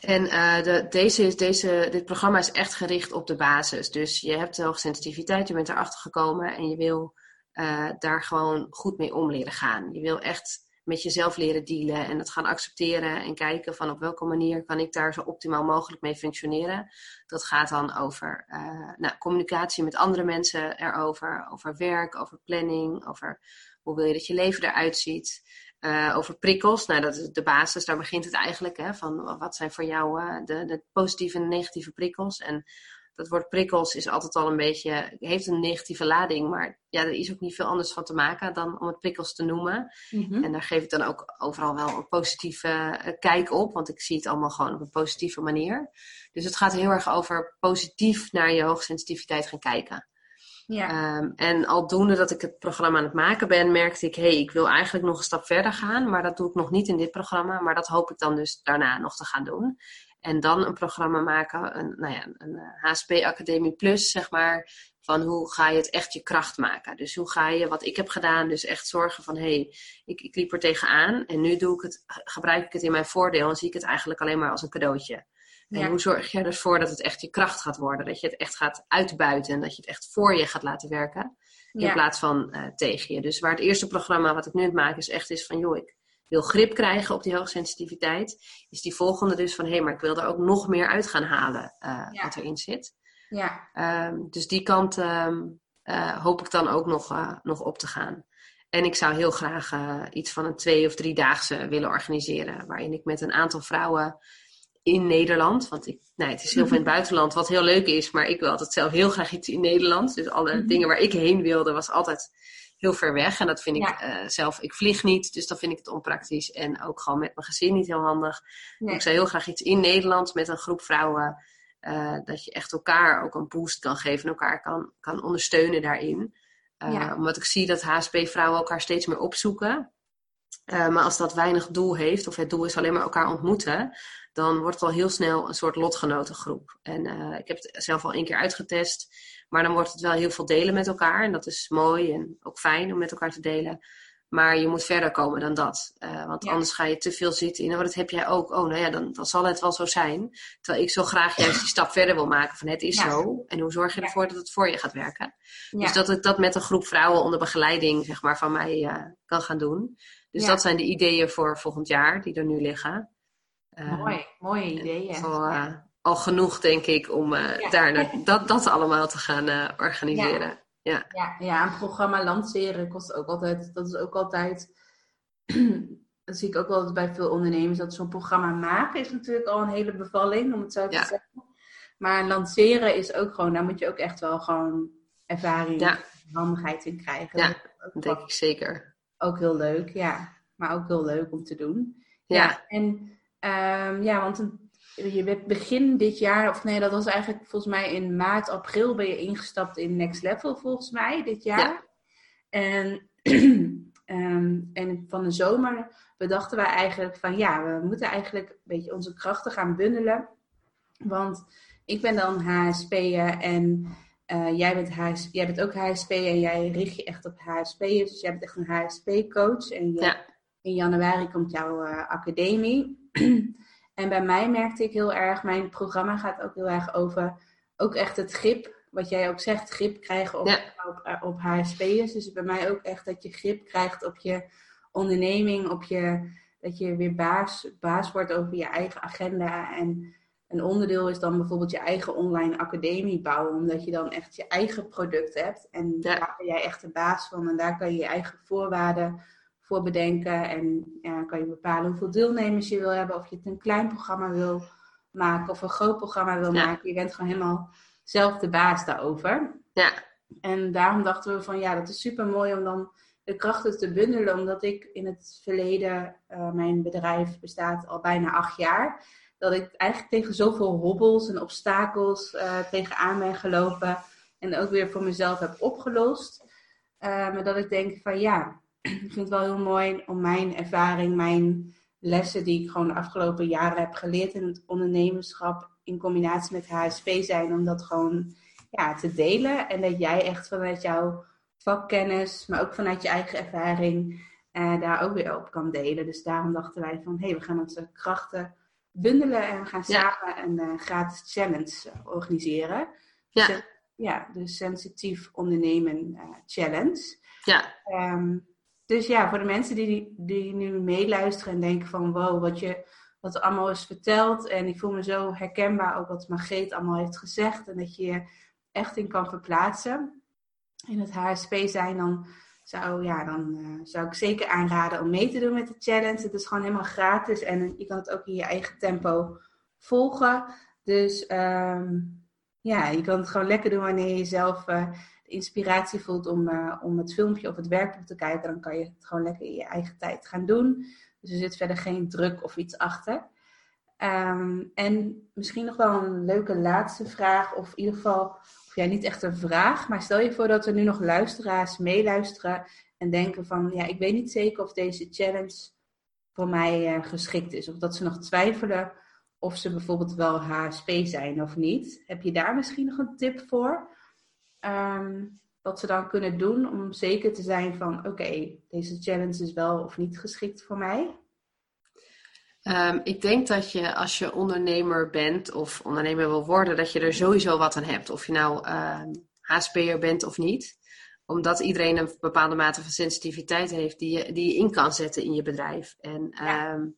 En uh, de, deze deze, dit programma is echt gericht op de basis. Dus je hebt de sensitiviteit, je bent erachter gekomen en je wil uh, daar gewoon goed mee om leren gaan. Je wil echt met jezelf leren dealen en het gaan accepteren en kijken van op welke manier kan ik daar zo optimaal mogelijk mee functioneren. Dat gaat dan over uh, nou, communicatie met andere mensen erover, over werk, over planning, over hoe wil je dat je leven eruit ziet. Uh, over prikkels, nou dat is de basis, daar begint het eigenlijk. Hè, van wat zijn voor jou uh, de, de, positieve en negatieve prikkels? En dat woord prikkels is altijd al een beetje, heeft een negatieve lading, maar ja, er is ook niet veel anders van te maken dan om het prikkels te noemen. Mm -hmm. En daar geef ik dan ook overal wel een positieve uh, kijk op, want ik zie het allemaal gewoon op een positieve manier. Dus het gaat heel erg over positief naar je hoogsensitiviteit gaan kijken. Ja. Um, en aldoende dat ik het programma aan het maken ben, merkte ik, hé, hey, ik wil eigenlijk nog een stap verder gaan, maar dat doe ik nog niet in dit programma, maar dat hoop ik dan dus daarna nog te gaan doen. En dan een programma maken, een, nou ja, een HSP Academie Plus, zeg maar, van hoe ga je het echt je kracht maken. Dus hoe ga je, wat ik heb gedaan, dus echt zorgen van, hé, hey, ik, ik liep er tegenaan en nu doe ik het, gebruik ik het in mijn voordeel en zie ik het eigenlijk alleen maar als een cadeautje. En ja. hoe zorg je ervoor dat het echt je kracht gaat worden? Dat je het echt gaat uitbuiten en dat je het echt voor je gaat laten werken. In ja. plaats van uh, tegen je. Dus waar het eerste programma wat ik nu aan het maken is echt is van joh, ik wil grip krijgen op die hoogsensitiviteit. Is die volgende dus van hé, hey, maar ik wil er ook nog meer uit gaan halen uh, ja. wat erin zit. Ja. Um, dus die kant um, uh, hoop ik dan ook nog, nog op te gaan. En ik zou heel graag iets van een twee of driedaagse willen organiseren. Waarin ik met een aantal vrouwen in Nederland. Want ik, nou, het is heel veel in het buitenland, wat heel leuk is. Maar ik wil altijd zelf heel graag iets in Nederland. Dus alle mm -hmm. dingen waar ik heen wilde, was altijd heel ver weg. En dat vind ja. ik uh, zelf, ik vlieg niet, dus dan vind ik het onpraktisch. En ook gewoon met mijn gezin niet heel handig. Nee. Ik zou heel graag iets in Nederland met een groep vrouwen. Uh, dat je echt elkaar ook een boost kan geven en elkaar kan, kan ondersteunen daarin. Uh, ja. Omdat ik zie dat HSP-vrouwen elkaar steeds meer opzoeken. Uh, maar als dat weinig doel heeft, of het doel is alleen maar elkaar ontmoeten, dan wordt het al heel snel een soort lotgenotengroep. En uh, ik heb het zelf al één keer uitgetest, maar dan wordt het wel heel veel delen met elkaar. En dat is mooi en ook fijn om met elkaar te delen. Maar je moet verder komen dan dat. Uh, want ja. anders ga je te veel zitten in, dat heb jij ook. Oh, nou ja, dan, dan zal het wel zo zijn. Terwijl ik zo graag juist die stap verder wil maken van het is ja. zo. En hoe zorg je ervoor ja. dat het voor je gaat werken? Dus dat ik dat met een groep vrouwen onder begeleiding zeg maar, van mij uh, kan gaan doen. Dus dat zijn de ideeën voor volgend jaar die er nu liggen. Uh, Mooi, mooie ideeën. Al, al genoeg, denk ik, om daar dat, dat allemaal te gaan organiseren. Ja. Ja. Ja, een programma lanceren kost ook altijd, dat is ook altijd, dat zie ik ook altijd bij veel ondernemers, dat zo'n programma maken is natuurlijk al een hele bevalling, om het zo te ja. zeggen. Maar lanceren is ook gewoon, daar moet je ook echt wel gewoon ervaring, ja. handigheid in krijgen. Ja, dat denk ik zeker. Ook heel leuk, ja. Maar ook heel leuk om te doen. Ja, ja en um, ja, want een, je bent begin dit jaar, of nee, dat was eigenlijk volgens mij in maart, april ben je ingestapt in Next Level volgens mij dit jaar. Ja. En, um, en van de zomer bedachten wij eigenlijk van ja, we moeten eigenlijk een beetje onze krachten gaan bundelen. Want ik ben dan HSP'er en uh, jij, bent jij bent ook HSP en jij richt je echt op HSP'ers. Dus jij bent echt een HSP-coach. En je, ja. in januari komt jouw uh, academie. en bij mij merkte ik heel erg, mijn programma gaat ook heel erg over ook echt het grip. Wat jij ook zegt, grip krijgen op, ja. op, op HSP'ers. Dus bij mij ook echt dat je grip krijgt op je onderneming, op je, dat je weer baas, baas wordt over je eigen agenda. En een onderdeel is dan bijvoorbeeld je eigen online academie bouwen, omdat je dan echt je eigen product hebt. En ja. daar ben jij echt de baas van en daar kan je je eigen voorwaarden voor bedenken. En ja, kan je bepalen hoeveel deelnemers je wil hebben, of je het een klein programma wil maken of een groot programma wil ja. maken. Je bent gewoon helemaal zelf de baas daarover. Ja. En daarom dachten we van ja, dat is super mooi om dan de krachten te bundelen, omdat ik in het verleden, uh, mijn bedrijf bestaat al bijna acht jaar dat ik eigenlijk tegen zoveel hobbels en obstakels uh, tegenaan ben gelopen. En ook weer voor mezelf heb opgelost. maar dat ik denk van ja, ik vind het wel heel mooi om mijn ervaring, mijn lessen die ik gewoon de afgelopen jaren heb geleerd in het ondernemerschap in combinatie met HSP zijn, om dat gewoon ja, te delen. En dat jij echt vanuit jouw vakkennis, maar ook vanuit je eigen ervaring, uh, daar ook weer op kan delen. Dus daarom dachten wij van, hé, hey, we gaan onze krachten bundelen en we gaan samen een uh, gratis challenge uh, organiseren. Ja. Dus, ja, de Sensitief Ondernemen Challenge. Ja. Um, dus ja, voor de mensen die, die nu meeluisteren en denken van wow, wat, je, wat allemaal is verteld. En ik voel me zo herkenbaar ook wat Margreet allemaal heeft gezegd. En dat je je echt in kan verplaatsen in het HSP zijn. Dan zou, ja, dan, uh, zou ik zeker aanraden om mee te doen met de challenge. Het is gewoon helemaal gratis en je kan het ook in je eigen tempo volgen. Dus um, ja, je kan het gewoon lekker doen wanneer je zelf... Uh, inspiratie voelt om, uh, om het filmpje of het werkboek te kijken, dan kan je het gewoon lekker in je eigen tijd gaan doen. Dus er zit verder geen druk of iets achter. Um, en misschien nog wel een leuke laatste vraag, of in ieder geval, of ja, niet echt een vraag, maar stel je voor dat er nu nog luisteraars meeluisteren en denken van, ja, ik weet niet zeker of deze challenge voor mij uh, geschikt is. Of dat ze nog twijfelen of ze bijvoorbeeld wel HSP zijn of niet. Heb je daar misschien nog een tip voor? Um, wat ze dan kunnen doen om zeker te zijn van oké, deze challenge is wel of niet geschikt voor mij? Um, ik denk dat je als je ondernemer bent of ondernemer wil worden, dat je er sowieso wat aan hebt. Of je nou uh, ehm, HSP'er bent of niet. Omdat iedereen een bepaalde mate van sensitiviteit heeft die je, die je in kan zetten in je bedrijf. En ja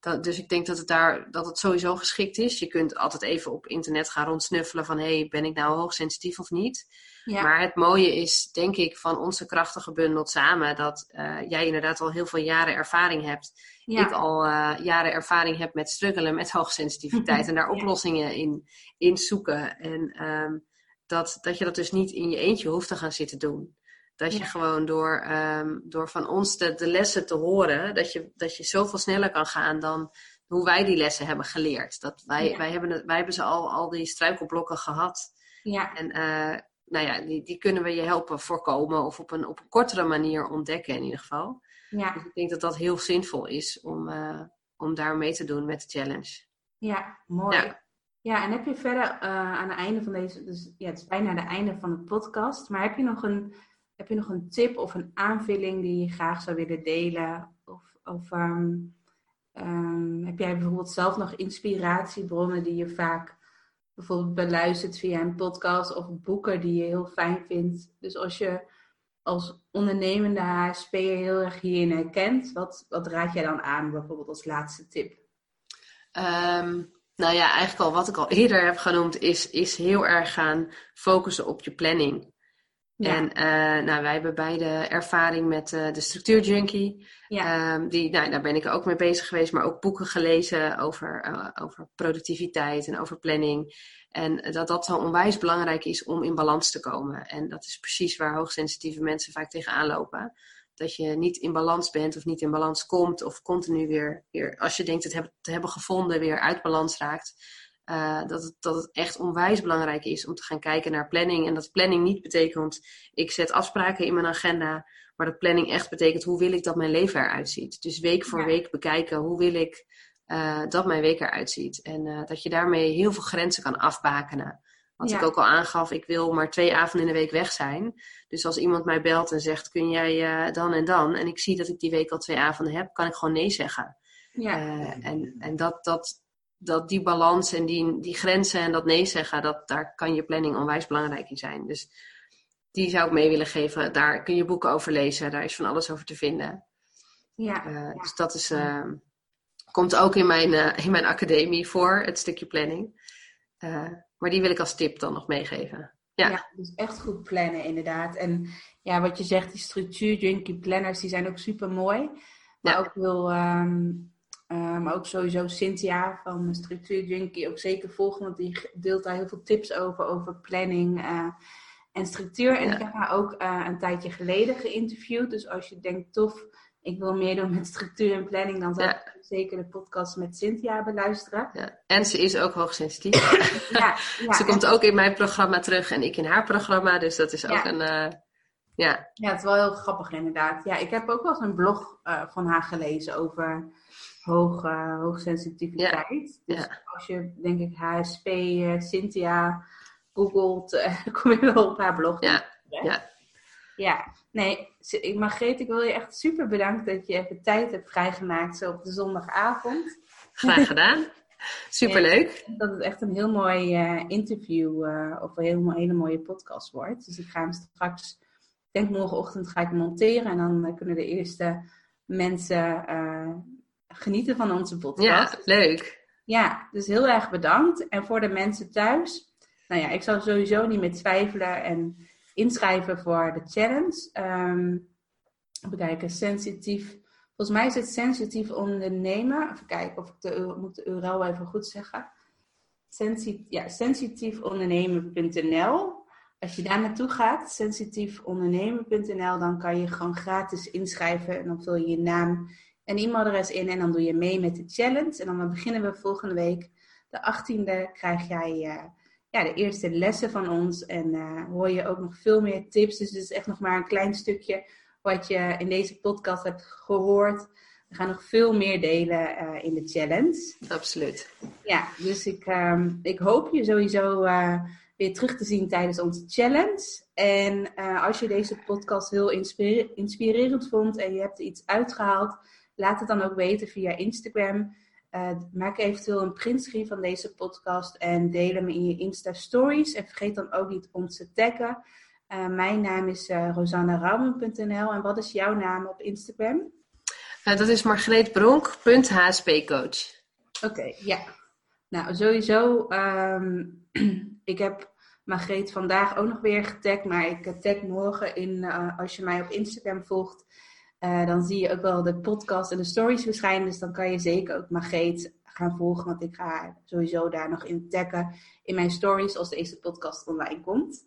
dus ik denk dat het daar dat het sowieso geschikt is. Je kunt altijd even op internet gaan rondsnuffelen van hey, ben ik nou hoogsensitief of niet? Maar het mooie is, denk ik, van onze krachten gebundeld samen, dat uh, jij inderdaad al heel veel jaren ervaring hebt. Ik al uh, jaren ervaring heb met struggelen met hoogsensitiviteit en daar oplossingen in, in zoeken. En um, dat, dat je dat dus niet in je eentje hoeft te gaan zitten doen. Dat je gewoon door, um, door van ons de, de, lessen te horen, dat je, dat je zoveel sneller kan gaan dan hoe wij die lessen hebben geleerd. Dat wij, wij, hebben, het, wij hebben ze al, al die struikelblokken gehad. Ja. En uh, nou ja, die, die kunnen we je helpen voorkomen of op een, op een kortere manier ontdekken in ieder geval. Ja. Dus ik denk dat dat heel zinvol is om, uh, om daar mee te doen met de challenge. Ja, mooi. Ja. Ja, en heb je verder uh, aan het einde van deze, dus ja, het is bijna het einde van de podcast, maar heb je nog een heb je nog een tip of een aanvulling die je graag zou willen delen? Of, of um, um, heb jij bijvoorbeeld zelf nog inspiratiebronnen die je vaak bijvoorbeeld beluistert via een podcast of boeken die je heel fijn vindt? Dus als je als ondernemende HSP'er heel erg hierin herkent, wat, wat raad jij dan aan bijvoorbeeld als laatste tip? Um, nou ja, eigenlijk al wat ik al eerder heb genoemd, is, is heel erg gaan focussen op je planning. En uh, nou, wij hebben beide ervaring met uh, de structuurjunkie. Ja. Um, die, nou, daar ben ik ook mee bezig geweest, maar ook boeken gelezen over, uh, over productiviteit en over planning. En dat dat zo onwijs belangrijk is om in balans te komen. En dat is precies waar hoogsensitieve mensen vaak tegenaan lopen. Dat je niet in balans bent of niet in balans komt of continu weer, weer als je denkt het te hebben gevonden, weer uit balans raakt. Uh, dat, het, dat het echt onwijs belangrijk is om te gaan kijken naar planning. En dat planning niet betekent, ik zet afspraken in mijn agenda. Maar dat planning echt betekent, hoe wil ik dat mijn leven eruit ziet? Dus week voor week bekijken, hoe wil ik uh, dat mijn week eruit ziet? En uh, dat je daarmee heel veel grenzen kan afbakenen. Wat ik ook al aangaf, ik wil maar twee avonden in de week weg zijn. Dus als iemand mij belt en zegt, kun jij dan en dan? En ik zie dat ik die week al twee avonden heb, kan ik gewoon nee zeggen. Ja. en en dat, dat, dat die balans en die, die grenzen en dat nee zeggen, dat, daar kan je planning onwijs belangrijk in zijn. Dus die zou ik mee willen geven. Daar kun je boeken over lezen, daar is van alles over te vinden. Ja. Uh, Dus dat is, uh, komt ook in mijn, uh, in mijn academie voor, het stukje planning. maar die wil ik als tip dan nog meegeven. Ja. ja, dus echt goed plannen inderdaad. En ja, wat je zegt, die structuur junkie planners, die zijn ook super mooi. Maar ja. ook heel um, uh, maar ook sowieso Cynthia van Structuur Junkie ook zeker volgen, want die deelt daar heel veel tips over, over planning uh, en structuur. En ik heb haar ook uh, een tijdje geleden geïnterviewd. Dus als je denkt, tof, ik wil meer doen met structuur en planning, dan zou ik zeker de podcast met Cynthia beluisteren. Ja. En ze is ook hoogsensitief. ja, ja, ze komt ook in mijn programma terug en ik in haar programma. Dus dat is ook een Ja. ja, het is wel heel grappig inderdaad. Ja, ik heb ook wel eens een blog van haar gelezen over hoge, hoogsensitiviteit. Ja. Dus Ja. als je, denk ik, HSP, eh, Cynthia googelt, eh, kom je wel op haar blog. Ja. Ja. Ja, nee, Margreet, ik wil je echt super bedanken dat je even tijd hebt vrijgemaakt zo op de zondagavond. Graag gedaan. Superleuk. Dat het echt een heel mooi eh, interview of een heel, hele mooie podcast wordt. Dus ik ga hem straks, ik denk morgenochtend ga ik monteren en dan kunnen de eerste mensen genieten van onze podcast. Ja, leuk. Ja, dus heel erg bedankt. En voor de mensen thuis, nou ja, ik zou sowieso niet meer twijfelen en inschrijven voor de challenge. Ehm even kijken, sensitief. Volgens mij is het sensitief ondernemen. Even kijken of ik de, moet de URL even goed zeggen. Sensi ja, sensitiefondernemen.nl. Als je daar naartoe gaat, sensitiefondernemen.nl, dan kan je gewoon gratis inschrijven. En dan vul je je naam en e-mailadres in en dan doe je mee met de challenge. En dan beginnen we volgende week, de 18e, krijg jij eh, ja, de eerste lessen van ons. En eh, hoor je ook nog veel meer tips. Dus het is echt nog maar een klein stukje wat je in deze podcast hebt gehoord. We gaan nog veel meer delen eh, in de challenge. Absoluut. Ja, dus ik, ehm, ik hoop je sowieso weer terug te zien tijdens onze challenge. En als je deze podcast heel inspire- inspirerend vond en je hebt er iets uitgehaald, laat het dan ook weten via Instagram. Eh, maak eventueel een printscreen van deze podcast en deel hem in je Insta Stories. En vergeet dan ook niet ons te taggen. Eh, mijn naam is uh, rosannarouwen.nl. En wat is jouw naam op Instagram? Uh, dat is Margreet Bronk, HSP-coach. Oké, ja. Nou, sowieso. Um, ik heb Margreet vandaag ook nog weer getagd. Maar ik tag morgen in, uh, als je mij op Instagram volgt. Uh, dan zie je ook wel de podcast en de stories verschijnen. Dus dan kan je zeker ook Margreet gaan volgen. Want ik ga sowieso daar nog in taggen in mijn stories als deze podcast online komt.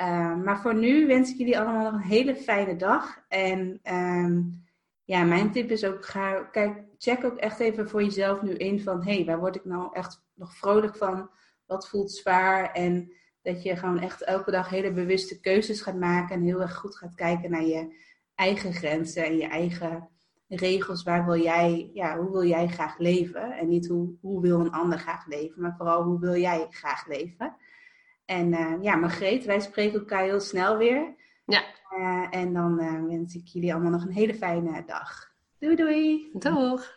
Uh, maar voor nu wens ik jullie allemaal nog een hele fijne dag. En um, ja, mijn tip is ook, ga, kijk, check ook echt even voor jezelf nu in van, hé, hey, waar word ik nou echt nog vrolijk van? Wat voelt zwaar? En dat je gewoon echt elke dag hele bewuste keuzes gaat maken en heel erg goed gaat kijken naar je eigen grenzen en je eigen regels. Waar wil jij, ja, hoe wil jij graag leven? En niet hoe, hoe wil een ander graag leven, maar vooral hoe wil jij graag leven? En uh, ja, Margreet, wij spreken elkaar heel snel weer. Ja. Uh, en dan uh, wens ik jullie allemaal nog een hele fijne dag. Doei doei! Doeg!